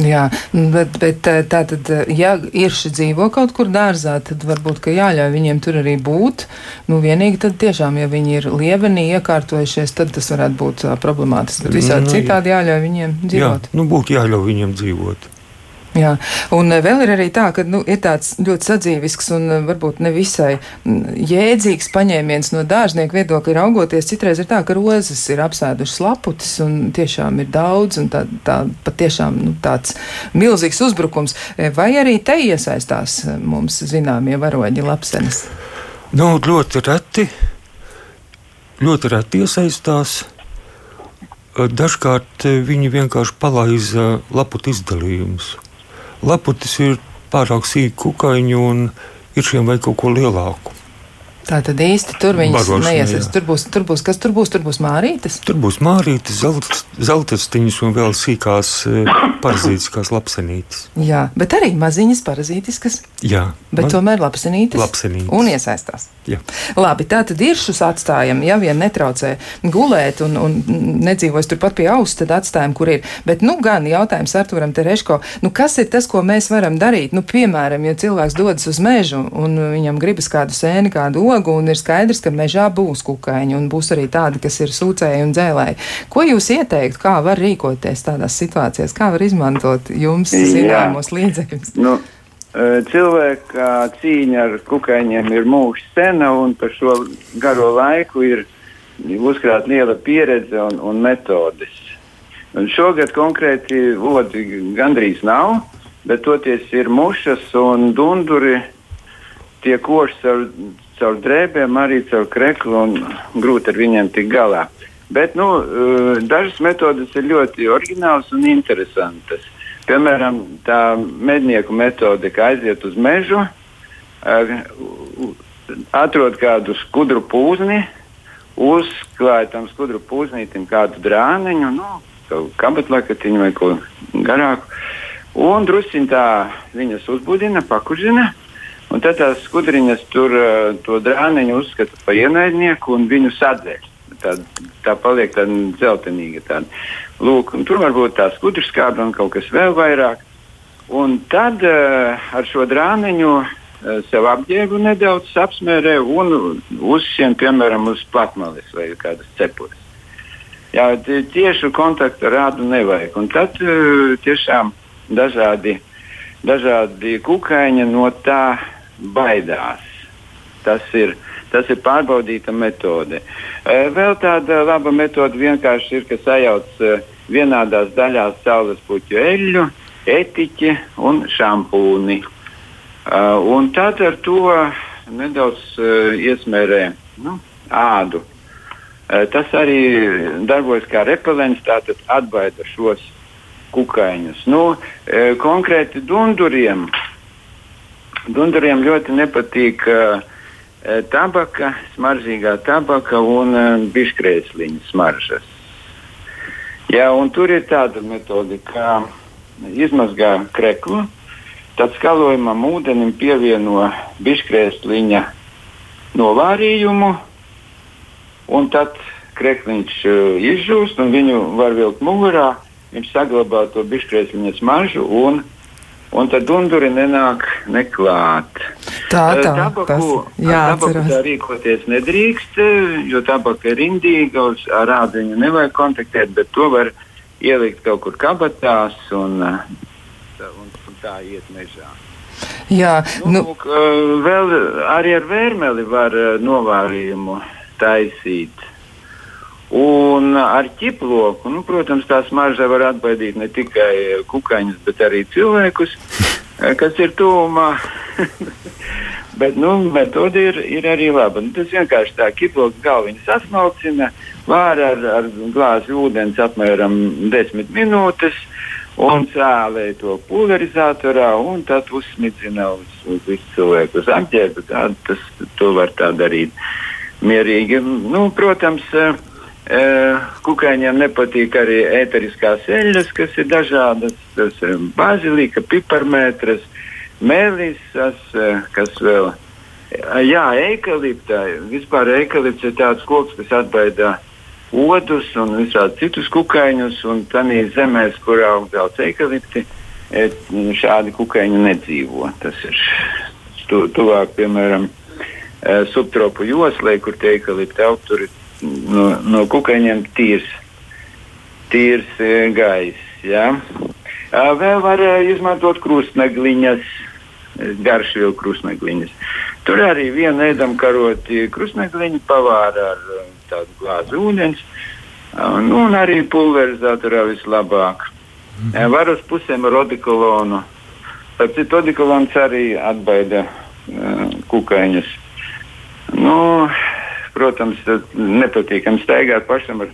[SPEAKER 1] Jā, bet, bet tā tad, ja ir šī dzīvo kaut kur dārzā, tad varbūt jāļauj viņiem tur arī būt. Nu, vienīgi tad tiešām, ja viņi ir lievenī iekārtojušies, tad tas varētu būt problemātiski. Visādi nu, citādi jāļauj viņiem dzīvot.
[SPEAKER 2] Jā, nu, būtu jāļauj viņiem dzīvot.
[SPEAKER 1] Jā, un eh, vēl ir arī tā, ka nu, ir tāds ļoti sadzīvisks un eh, varbūt nevisai mm, jēdzīgs paņēmiens no dārznieku viedokļa raugoties. Citreiz ir tā, ka rozes ir apsēdušas laputis un tiešām ir daudz un tā, tā patiešām nu, tāds milzīgs uzbrukums. Eh, vai arī te iesaistās mums zināmie varoņi lapsenes?
[SPEAKER 2] Nu, ļoti reti, ļoti reti iesaistās. Dažkārt viņi vienkārši palaiza laputu izdalījumus. Laputis ir pārāk sīku kukaiņu un ir šiem vai kaut ko lielāku.
[SPEAKER 1] Tā tad īsti tur viņas
[SPEAKER 2] jā.
[SPEAKER 1] Tur būs, tur būs, kas tur būs? Tur būs mārītes.
[SPEAKER 2] Tur būs mārītes, zeltastiņas un vēl sīkās eh, parazītiskās lapsenītes.
[SPEAKER 1] Jā, bet arī maziņas parazītiskas,
[SPEAKER 2] Jā,
[SPEAKER 1] bet
[SPEAKER 2] man-
[SPEAKER 1] tomēr lapsenītes.
[SPEAKER 2] Lapsenītes.
[SPEAKER 1] Un iesaistās.
[SPEAKER 2] Jā.
[SPEAKER 1] Labi, tā tad ir šis atstājam, ja vien netraucē gulēt un, un nedzīvojas turpat pie auss, tad atstājam, kur ir. Bet, nu, gan jautājums Arturam Tereško, nu, kas ir tas, ko mēs varam darīt? Nu, piemēram, ja cilvēks dodas uz mežu un viņam gribas kādu sēni, kādu ogu, un ir skaidrs, ka mežā būs kukaiņi un būs arī tādi, kas ir sūcēji un dzēlēji. Ko jūs ieteiktu, kā var rīkoties tādās situācijās, kā var izmantot jums zināmos līdzekļus?
[SPEAKER 5] Nu, eh, cilvēka cīņa ar kukaiņiem ir mūžs sena, un par šo garo laiku ir uzkrāta liela pieredze un, un metodes. Un šogad konkrēti odi gandrīz nav, bet toties ir mušas un dunduri. Tie koši caur, caur drēbēm, arī caur kreklu, un grūti ar viņiem tikt galā. Bet nu, eh, dažas metodes ir ļoti oriģinālas un interesantas. Piemēram, tā mednieku metode, ka aiziet uz mežu, eh, atrod kādu skudru pūzni, uzklāj tam skudru pūznītim kādu drāniņu, nu, kabatlakatiņu vai ko garāku, un drusciņ tā viņas uzbudina, pakužina, un tad tās skudriņas tur eh, to drāniņu uzskata par ienaidnieku un viņu sadzeļ. Tā, tā paliek tāda dzeltenīga. Tāda. Lūk, tur var būt tā skudra skābe un kaut kas vēl vairāk. Un tad uh, ar šo drāniņu uh, sev apģērbu nedaudz apsmērē un uzsien, piemēram, uz platmalis vai kādas cepures. Jā, tie- tieši kontaktu rādu nevajag. Un tad uh, tiešām dažādi, dažādi kukaiņi no tā baidās. Tas ir, tas ir pārbaudīta metode. Eh, Vēl tāda laba metode vienkārši ir, ka sajauc eh, vienādās daļās saules puķu eļļu, etiķi un šampūni. Uh, un tad ar to nedaudz iesmērē nu, ādu. Tas arī darbojas kā repelents, tātad atbaida šos kukaiņus. Nu, konkrēti dunduriem, dunduriem ļoti nepatīk uh, tabaka, smaržīgā tabaka un uh, biškrēsliņa smaržas. Jā, un tur ir tāda metode, kā izmazgā kreklu, tad skalojumam ūdenim pievieno biškrēsliņa novārījumu, un tad krekliņš uh, izžūst, un viņu var vilkt mugurā, viņš saglabā to biškrēsliņa smaržu, un, un tad dunduri nenāk neklāt.
[SPEAKER 1] Tā,
[SPEAKER 5] Eh,
[SPEAKER 1] tā, jāatcerās.
[SPEAKER 5] tā rīkoties nedrīkst, jo tabaka ir indīga, uz viņu nevajag kontaktēt, bet to var ielikt kaut kur kabatās un, eh, un, un tā iet mežā.
[SPEAKER 1] Jā,
[SPEAKER 5] Nu,
[SPEAKER 1] nu,
[SPEAKER 5] eh, vēl arī ar vērmeli var eh, novārījumu taisīt. Un ar ķiploku, nu, protams, tā smarža var atbaidīt ne tikai kukaiņus, bet arī cilvēkus, kas ir tuvumā. bet nu, metode ir, ir arī laba. Nu, tas vienkārši tā ķiploka galviņa sasmalcina, vāra ar, ar glāzi ūdens apmēram 10 minūtes un cēlē to pulverizatorā un tad uzsmidzina uz, uz visu cilvēku uz apģērbu. Tā, tas, to var tā darīt mierīgi. Nu, protams, kukaiņiem nepatīk arī ēteriskās eļļas, kas ir dažādas. Tas ir bazilika, piparmētras, melisas, eh, kas vēl. Jā, eikaliptā. Vispār eikalipts ir tāds koks, kas atbaida odus un visādus citus kukaiņus. Un tādā zemēs, kur aug daudz eikalipti, šādi kukaiņi nedzīvo. Tas ir tu, tuvāk, piemēram, subtropu joslai, kur tie eikalipti aug. Tur ir no, no kukaiņiem tīrs, tīrs e, gaiss. Ja? Vēl var e, izmantot krustnegliņas, e, garšvielu krustnegliņas. Tur arī viena ēdam karoti krustnegliņu pavāra ar e, tādu glāzi ūdens. Un, un arī pulverizatorā vislabāk. Mm. Var uz pusēm rodikolonu. Tāpēc citu rodikolons arī atbaida uh, kukaiņus. Nu, protams, nepatīkami staigāt pašam ar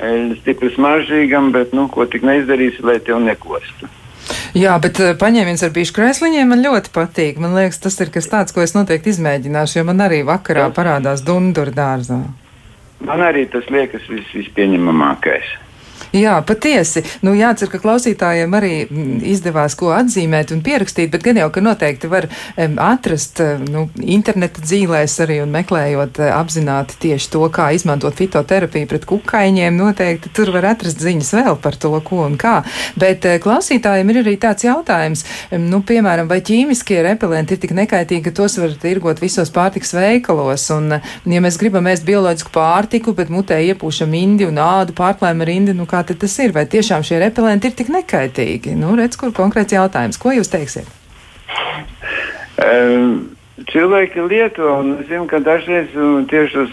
[SPEAKER 5] eļļu stipri smaržīgam, bet nu, ko tik neizdarīsi, lai tev nekostu.
[SPEAKER 1] Jā, bet eh, paņēmiens ar bīšu krēsliņiem man ļoti patīk. Man liekas, tas ir kas tāds, ko es noteikti izmēģināšu, jo man arī vakarā parādās dundur dārzā.
[SPEAKER 5] Man arī tas liekas vis, vispieņemamākais.
[SPEAKER 1] Jā, patiesi. Nu, jācer, ka klausītājiem arī mm, izdevās ko atzīmēt un pierakstīt, bet gan jau, ka noteikti var um, atrast nu, interneta dzīvēs arī un meklējot uh, apzināti tieši to, kā izmantot fitoterapiju pret kukaiņiem. Noteikti tur var atrast ziņas vēl par to, ko un kā. Bet uh, klausītājiem ir arī tāds jautājums, um, nu, piemēram, vai ķīmiskie repelenti ir tik nekaitīgi, ka tos var tirgot visos pārtiks veikalos. Un, ja mēs gribam ēst bioloģisku pārtiku, bet mutē iepūšam indi un ādu pārklājam ar indi, nu, kā kā tas ir? Vai tiešām šie repelenti ir tik nekaitīgi? Nu, redz, kur konkrēts jautājums. Ko jūs teiksiet?
[SPEAKER 5] Um. Cilvēki lieto, un es zinu, ka dažreiz tieši uz,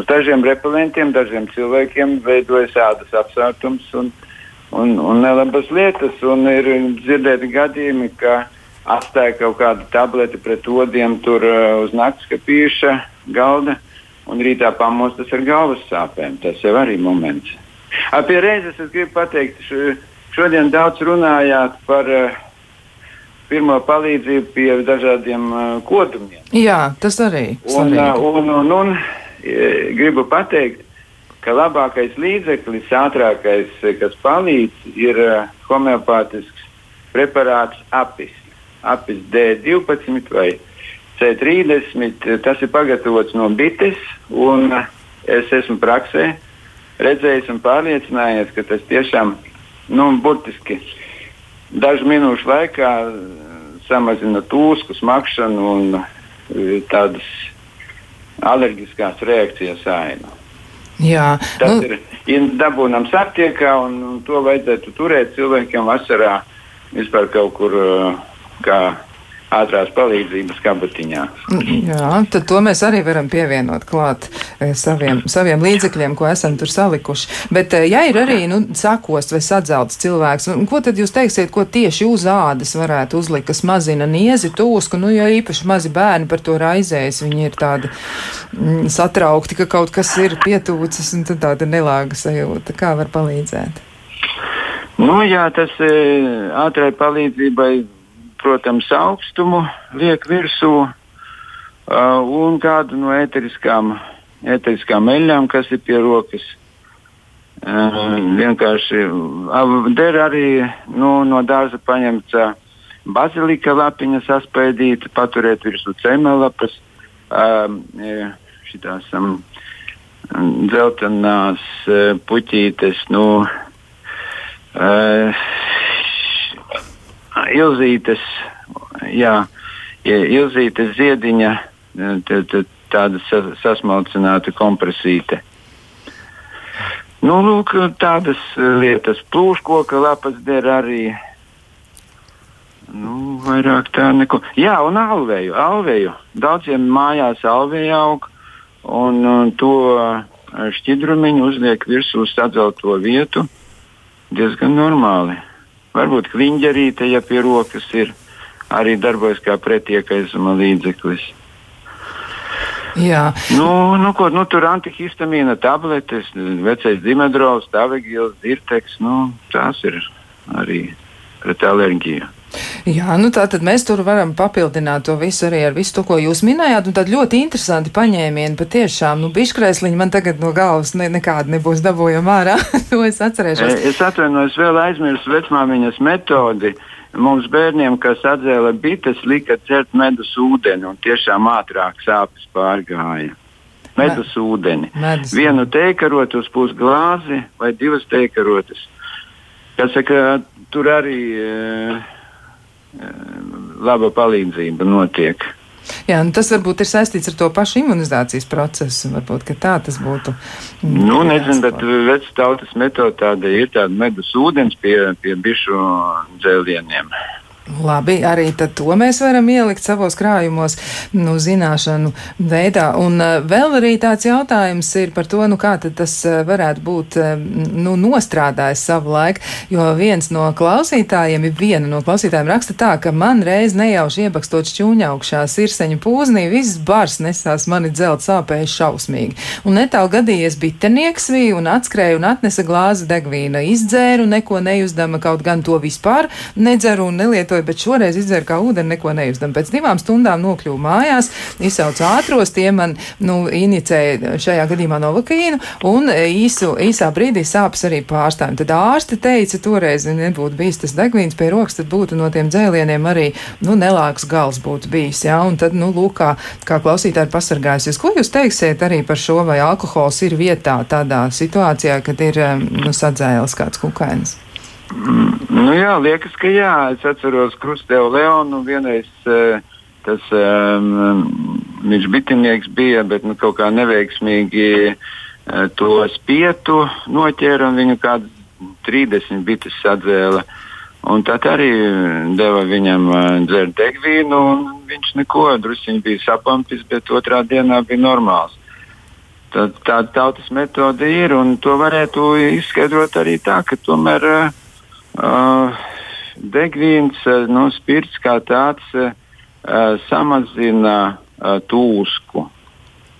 [SPEAKER 5] uz dažiem repelentiem, dažiem cilvēkiem veidojas ādas apsārtums un, un, un nelabas lietas. Un ir dzirdēti gadījumi, ka atstāja kaut kādu tableti pret odiem tur uh, uz naktas kapīša galda, un rītā pamostas ar galvas sāpēm. Tas jau arī moments. Pie reizes es gribu pateikt, šodien daudz runājāt par uh, pirmo palīdzību pie dažādiem uh, kodumiem.
[SPEAKER 1] Jā, tas arī.
[SPEAKER 5] Un, uh, un, un, un, gribu pateikt, ka labākais līdzeklis, ātrākais, kas palīdz, ir homeopātisks preparāts apis. Apis D12 vai C30. Tas ir pagatavots no bites, un es esmu praksē redzējis un pārliecinājies, ka tas tiešām nu, burtiski dažu minūšu laikā samazina tūsku, smakšanu un e, tādas alerģiskās reakcijas ainu.
[SPEAKER 1] Jā,
[SPEAKER 5] Tas nu... ir dabūnams aptiekā, un, un to vajadzētu turēt cilvēkiem vasarā vispār kaut kur e, kā ātrās palīdzības kabatiņā.
[SPEAKER 1] Jā, tad to mēs arī varam pievienot klāt e, saviem, saviem līdzekļiem, ko esam tur salikuši. Bet, e, ja ir arī nu, sakost vai sadzelts cilvēks, ko tad jūs teiksiet, ko tieši uz ādas varētu uzlikt, kas mazina niezi, tūsku, nu, ja īpaši mazi bērni par to raizējas, viņi ir tādi mm, satraukti, ka kaut kas ir pietūcis, un tad tāda nelāga sajūta. Kā var palīdzēt?
[SPEAKER 5] Nu, jā, tas e, ātrai palīdzībai protams, augstumu liek virsū uh, un kādu no eteriskām, eteriskām eļļām, kas ir pie rokas. Uh, vienkārši uh, der arī nu, no dārza paņemts uh, bazilika lapiņa saspaidīta, paturēt virsū cemelapas, uh, šitās um, dzeltenās uh, puķītes, nu, uh, Ilzītes, jā, Ilzītes ziediņa, tāda sasmalcināta kompresīte. Nu, lūk, tādas lietas. Plūškoka lapas der arī. Nu, vairāk tā neko. Jā, un alveju. alveju. Daudziem mājās alveja aug, un, un to šķidrumiņu uzliek virsū sadzelto vietu diezgan normāli. Varbūt kliņģerīte, ja pie rokas ir, arī darbojas kā pretiekaisuma līdzeklis.
[SPEAKER 1] Jā.
[SPEAKER 5] Nu, nu, ko, nu, tur antihistamīna tabletes, vecais dimedrovs, tavegils, dirteks, nu, tās ir arī pret alerģiju.
[SPEAKER 1] Jā, nu tā tad mēs tur varam papildināt to visu arī ar visu to, ko jūs minējāt, un tad ļoti interesanti paņēmieni patiešām, nu, biškrēsliņi man tagad no galvas ne, nekāda nebūs dabūjama ārā, to es atcerēšos.
[SPEAKER 5] E, es atvainojos, vēl aizmirsu vecmāmiņas metodi. Mums bērniem, kas atzēla bites, lika dzert medus ūdeni un tiešām ātrāk sāpes pārgāja. Medus Me, ūdeni. Medus. Vienu teikarotu uz pusglāzi vai divas teikarotas. Kas saka, tur arī. Uh, laba palīdzība notiek.
[SPEAKER 1] Jā, nu tas varbūt ir saistīts ar to pašu imunizācijas procesu. Varbūt tā tas būtu.
[SPEAKER 5] Nu, nezinu, bet vecas tautas metode tāda ir tāda medus ūdens pie, pie bišu dzēlieniem.
[SPEAKER 1] Labi, arī to mēs varam ielikt savos krājumos, nu, zināšanu veidā. Un uh, vēl arī tāds jautājums ir par to, nu, kā tas uh, varētu būt, uh, nu, nostrādājis savu laiku, jo viens no klausītājiem, viena no klausītājiem raksta tā, ka man reiz nejauši iebakstot šķūņa augšā sirseņu pūznī, viss bars nesās mani dzelt sāpēja šausmīgi. Un netālu gadījies bitenieks bija un atskrēja un atnesa glāzi degvīna, izdzēru, neko neuzdama, kaut gan to vispār nedzeru un nelietoju lietoju, bet šoreiz izdzēru kā ūdeni, neko neizdam. Pēc divām stundām nokļuvu mājās, izsaucu ātros, tie man nu, inicēja šajā gadījumā novakīnu un īsu, īsā brīdī sāpes arī pārstāvjumi. Tad ārste teica, toreiz nebūtu bijis tas degvīns pie rokas, tad būtu no tiem dzēlieniem arī nu, nelāks gals būtu bijis. Ja? Un tad, nu, lūk, kā, kā klausītāji pasargājusies. Ko jūs teiksiet arī par šo, vai alkohols ir vietā tādā situācijā, kad ir nu, sadzēlis kāds kukainis?
[SPEAKER 5] Nu jā, liekas, ka jā. Es atceros Krustēvu Leonu vienreiz. Uh, tas um, viņš bitinieks bija, bet nu, kaut kā neveiksmīgi uh, to spietu noķēra un viņu kāds 30 bites sadzēla. Un tad arī deva viņam uh, dzert degvīnu, un viņš neko, druskuļi bija sapampis, bet otrā dienā bija normāls. Tā, tā tautas metode ir, un to varētu izskaidrot arī tā, ka tomēr uh, Uh, degvīns, nu, spirts kā tāds uh, samazina uh, tūsku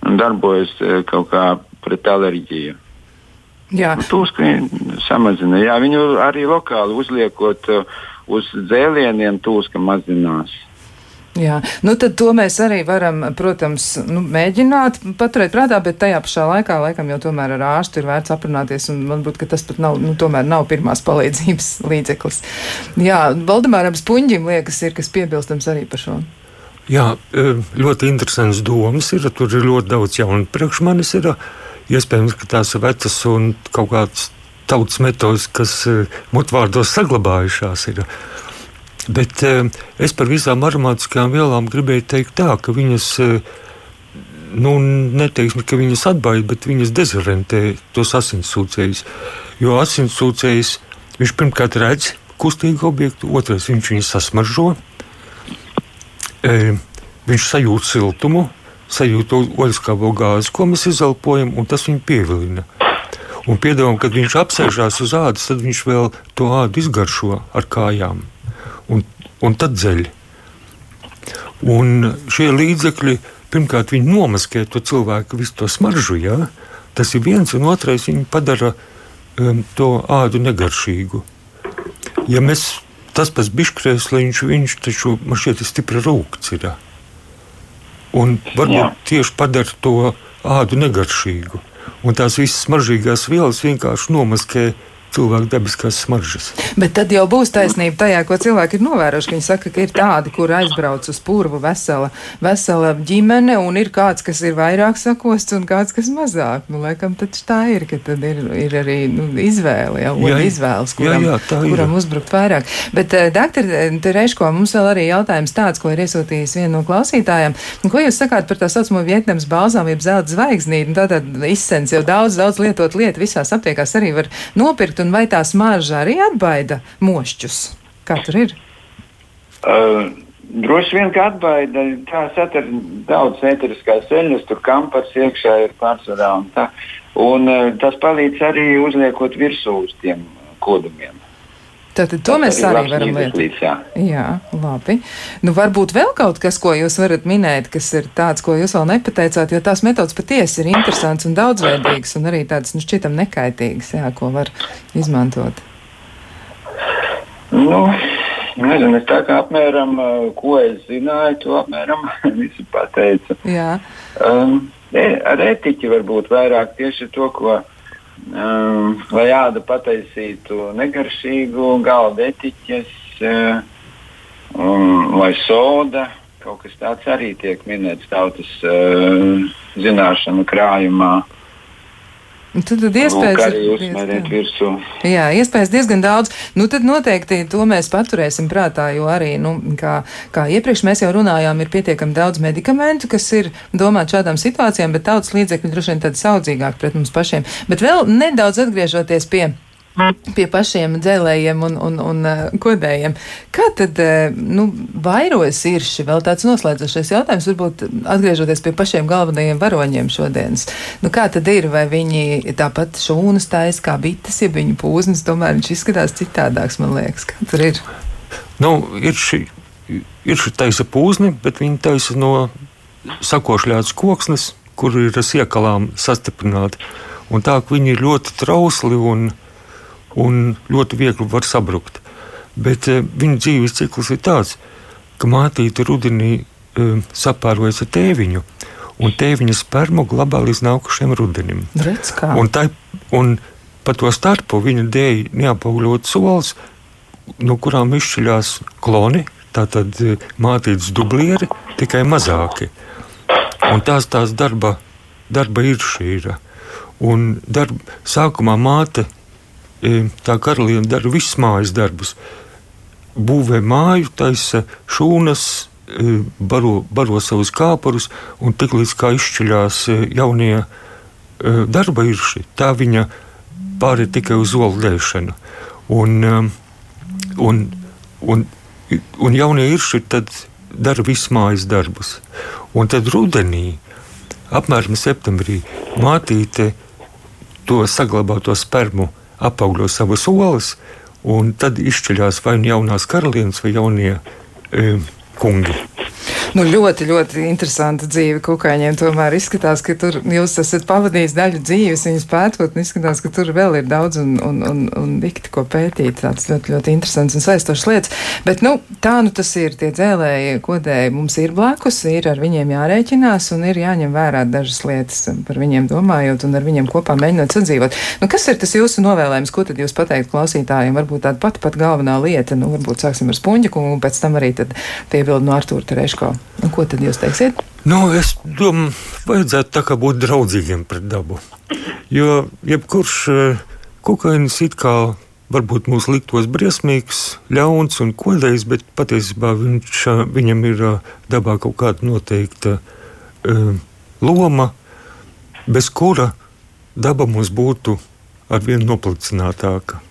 [SPEAKER 5] un darbojas uh, kaut kā pret alerģiju. Nu, tūsku samazina. Jā, viņu arī lokāli uzliekot uh, uz dzēlieniem, tūska mazinās.
[SPEAKER 1] Jā, nu tad to mēs arī varam, protams, nu, mēģināt paturēt prātā, bet tajā pašā laikā, laikam, jau tomēr ar ārstu ir vērts aprunāties, un man būtu, ka tas pat nav, nu, tomēr nav pirmās palīdzības līdzeklis. Jā, Valdemāram Spunģim liekas ir, kas piebilstams arī par šo.
[SPEAKER 2] Jā, e, ļoti interesants domas ir, tur ir ļoti daudz jaunu priekš manis ir, iespējams, ka tās vecas un kaut kāds tautas metodas, kas e, mutvārdos saglabājušās ir. Bet eh, es par visām aromātiskajām vielām gribēju teikt tā, ka viņas, eh, nu, neteiksim, ka viņas atbaida, bet viņas dezorientē tos asinsūcējus. Jo asinsūcējs, viņš pirmkārt redz kustīgu objektu, otrais viņš viņu sasmaržo, e, viņš sajūt siltumu, sajūt ogliskābo gāzi, ko mēs izelpojam, un tas viņu pievilina. Un piedāvājam, kad viņš apsēžās uz ādas, tad viņš vēl to ādu izgaršo ar kājām un, un tad dzeļ. Un šie līdzekļi, pirmkārt, viņi nomaskē to cilvēku visu to smaržu, jā? tas ir viens, un otrais viņi padara um, to ādu negaršīgu. Ja mēs tas pats biškrēsliņš, viņš taču man šķiet ir stipri rūkts. Ir. Un varbūt Jā. tieši padara to ādu negaršīgu. Un tās visas smaržīgās vielas vienkārši nomaskē cilvēku dabiskās smaržas.
[SPEAKER 1] Bet tad jau būs taisnība tajā, ko cilvēki ir novērojuši. Viņi saka, ka ir tādi, kur aizbrauc uz purvu vesela, vesela ģimene, un ir kāds, kas ir vairāk sakosts, un kāds, kas mazāk. Nu, laikam, tā ir, ka tad ir, ir arī nu, izvēle, jau jā, izvēles, kuram, jā, jā, kuram uzbrukt vairāk. Bet, uh, doktor Tereško, mums vēl arī jautājums tāds, ko ir iesūtījis viena no klausītājiem. Ko jūs sakāt par tā saucamo Vietnams balzām, jeb zelta zvaigznīti? Tātad izsens jau daudz, daudz lietot lietu visās aptiekās arī var nopirkt nopirkt, un vai tā smarža arī atbaida mošķus? Kā tur ir?
[SPEAKER 5] Uh. Droši vien, ka atbaida tā satura daudz ēteriskās eļļas, tur kampars iekšā ir pārsvarā un tā. Un tas palīdz arī uzliekot virsū uz tiem kodumiem.
[SPEAKER 1] Tātad to mēs arī varam lietot. Jā. jā, labi. Nu, varbūt vēl kaut kas, ko jūs varat minēt, kas ir tāds, ko jūs vēl nepateicāt, jo tās metodas patiesi ir interesants un daudzveidīgas un arī tādas, nu, šķitam nekaitīgas, jā, ko var izmantot.
[SPEAKER 5] Nu, nezinu, es tā kā apmēram, ko es zināju, to apmēram visu pateicu. Jā. Um, ar etiķi varbūt vairāk tieši to, ko um, lai āda pataisītu negaršīgu galda etiķes, uh, um, vai soda. Kaut kas tāds arī tiek minēts tautas uh, zināšanu krājumā. Uh,
[SPEAKER 1] tad, tad iespējas
[SPEAKER 5] arī uzmērēt virsū.
[SPEAKER 1] Jā, iespējas diezgan daudz. Nu, tad noteikti to mēs paturēsim prātā, jo arī, nu, kā, kā iepriekš mēs jau runājām, ir pietiekami daudz medikamentu, kas ir domāti šādām situācijām, bet tautas līdzekļi droši vien tādi saudzīgāk pret mums pašiem. Bet vēl nedaudz atgriežoties pie pie pašiem dzēlējiem un, un, un uh, kodējiem. Kā tad uh, nu, vairojas irši? Vēl tāds noslēdzošais jautājums, varbūt atgriežoties pie pašiem galvenajiem varoņiem šodienas. Nu, kā tad ir? Vai viņi tāpat šūnas taisa kā bites, ja viņu pūznes, tomēr viņš izskatās citādāks, man liekas. Kā tur ir?
[SPEAKER 2] Nu, ir šī, ir šī taisa pūzne, bet viņi taisa no sakošļātas koksnes, kur ir siekalām sastiprināti. Un tā, ka viņi ir ļoti trausli un, un ļoti viegli var sabrukt. Bet e, viņu dzīves cikls ir tāds, ka mātīte rudenī e, sapārojas ar tēviņu, un tēviņa spermu glabā līdz nākošajam rudenim.
[SPEAKER 1] Redz,
[SPEAKER 2] un, tai, un pa to starpu viņa dēļ neapaugļot solis, no kurām izšķiļās kloni, tātad e, mātītes dublieri, tikai mazāki. Un tās tās darba, darba ir šī. Un darba, sākumā māte, tā karaliene dara visus mājas darbus. Būvē māju, taisa šūnas, baro, baro savus kāpurus, un tiklīdz kā izšķiļās jaunie darba irši, tā viņa pāri tikai uz olu dēšanu. Un, un, un, un jaunie irši tad dara visus mājas darbus. Un tad rudenī, apmēram septembrī, mātīte to saglabāto spermu apaugļo savas olas, un tad izšķiļās vai nu jaunās karalienes vai jaunie e, kungi.
[SPEAKER 1] Nu, ļoti, ļoti interesanta dzīve kukaiņiem. Tomēr izskatās, ka tur jūs esat pavadījis daļu dzīves, viņas pētot, un izskatās, ka tur vēl ir daudz un, un, un, un dikti ko pētīt. Tāds ļoti, ļoti interesants un saistošs lietas. Bet, nu, tā nu tas ir. Tie dzēlēji, kodēji mums ir blakus, ir ar viņiem jārēķinās un ir jāņem vērā dažas lietas par viņiem domājot un ar viņiem kopā mēģinot sadzīvot. Nu, kas ir tas jūsu novēlējums? Ko tad jūs pateikt klausītājiem? Varbūt tāda pati pat galvenā lieta, nu, varbūt sāksim ar Spunģu kungu un pēc tam arī piebildu no Artūra Tereško. Nu, ko tad jūs teiksiet?
[SPEAKER 2] Nu, es domāju, vajadzētu būt draudzīgiem pret dabu. Jo jebkurš kukainis it kā varbūt mūs liktos briesmīgs, ļauns un kodējs, bet patiesībā viņš, viņam ir dabā kaut kāda noteikta uh, loma, bez kura daba mums būtu arvien noplicinātāka.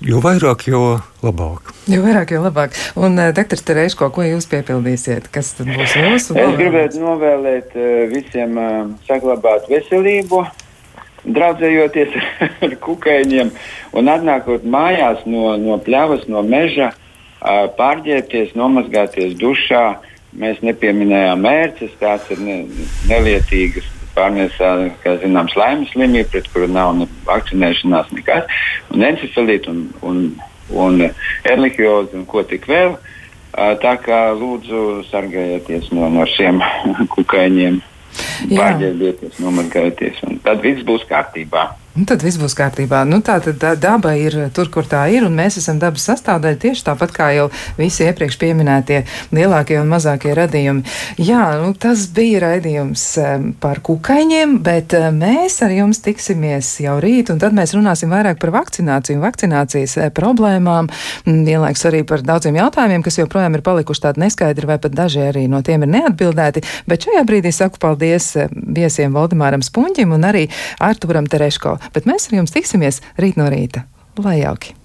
[SPEAKER 2] Jo vairāk, jo labāk.
[SPEAKER 1] Jo vairāk, jo labāk. Un, uh, doktor Terēško, ko jūs piepildīsiet? Kas tad būs jūsu?
[SPEAKER 5] Es gribētu novēlēt uh, visiem uh, saglabāt veselību, draudzējoties ar kukaiņiem un atnākot mājās no, no pļavas, no meža, uh, pārģērbties, nomazgāties dušā. Mēs nepieminējām mērķus, tās ir ne, nelietīgas pārnēsā, kā zināms, laimes slimība, pret kuru nav ne vakcinēšanās nekas, un encefalītu un, un, un erlihiozi un ko tik vēl. Tā kā lūdzu sargājieties no, no šiem kukaiņiem, pārģērbieties, nomazgājieties, un tad viss būs kārtībā.
[SPEAKER 1] Un tad viss būs kārtībā. Nu, tā tad daba ir tur, kur tā ir, un mēs esam dabas sastāvdaļa tieši tāpat kā jau visi iepriekš pieminētie lielākie un mazākie radījumi. Jā, nu, tas bija raidījums par kukaiņiem, bet mēs ar jums tiksimies jau rīt, un tad mēs runāsim vairāk par vakcināciju vakcinācijas problēmām, vienlaiks arī par daudziem jautājumiem, kas joprojām ir palikuši tādi neskaidri, vai pat daži arī no tiem ir neatbildēti. Bet šajā brīdī saku paldies viesiem Valdemāram Spunģim un arī Arturam Tereško bet mēs ar jums tiksimies rīt no rīta. Lai jauki!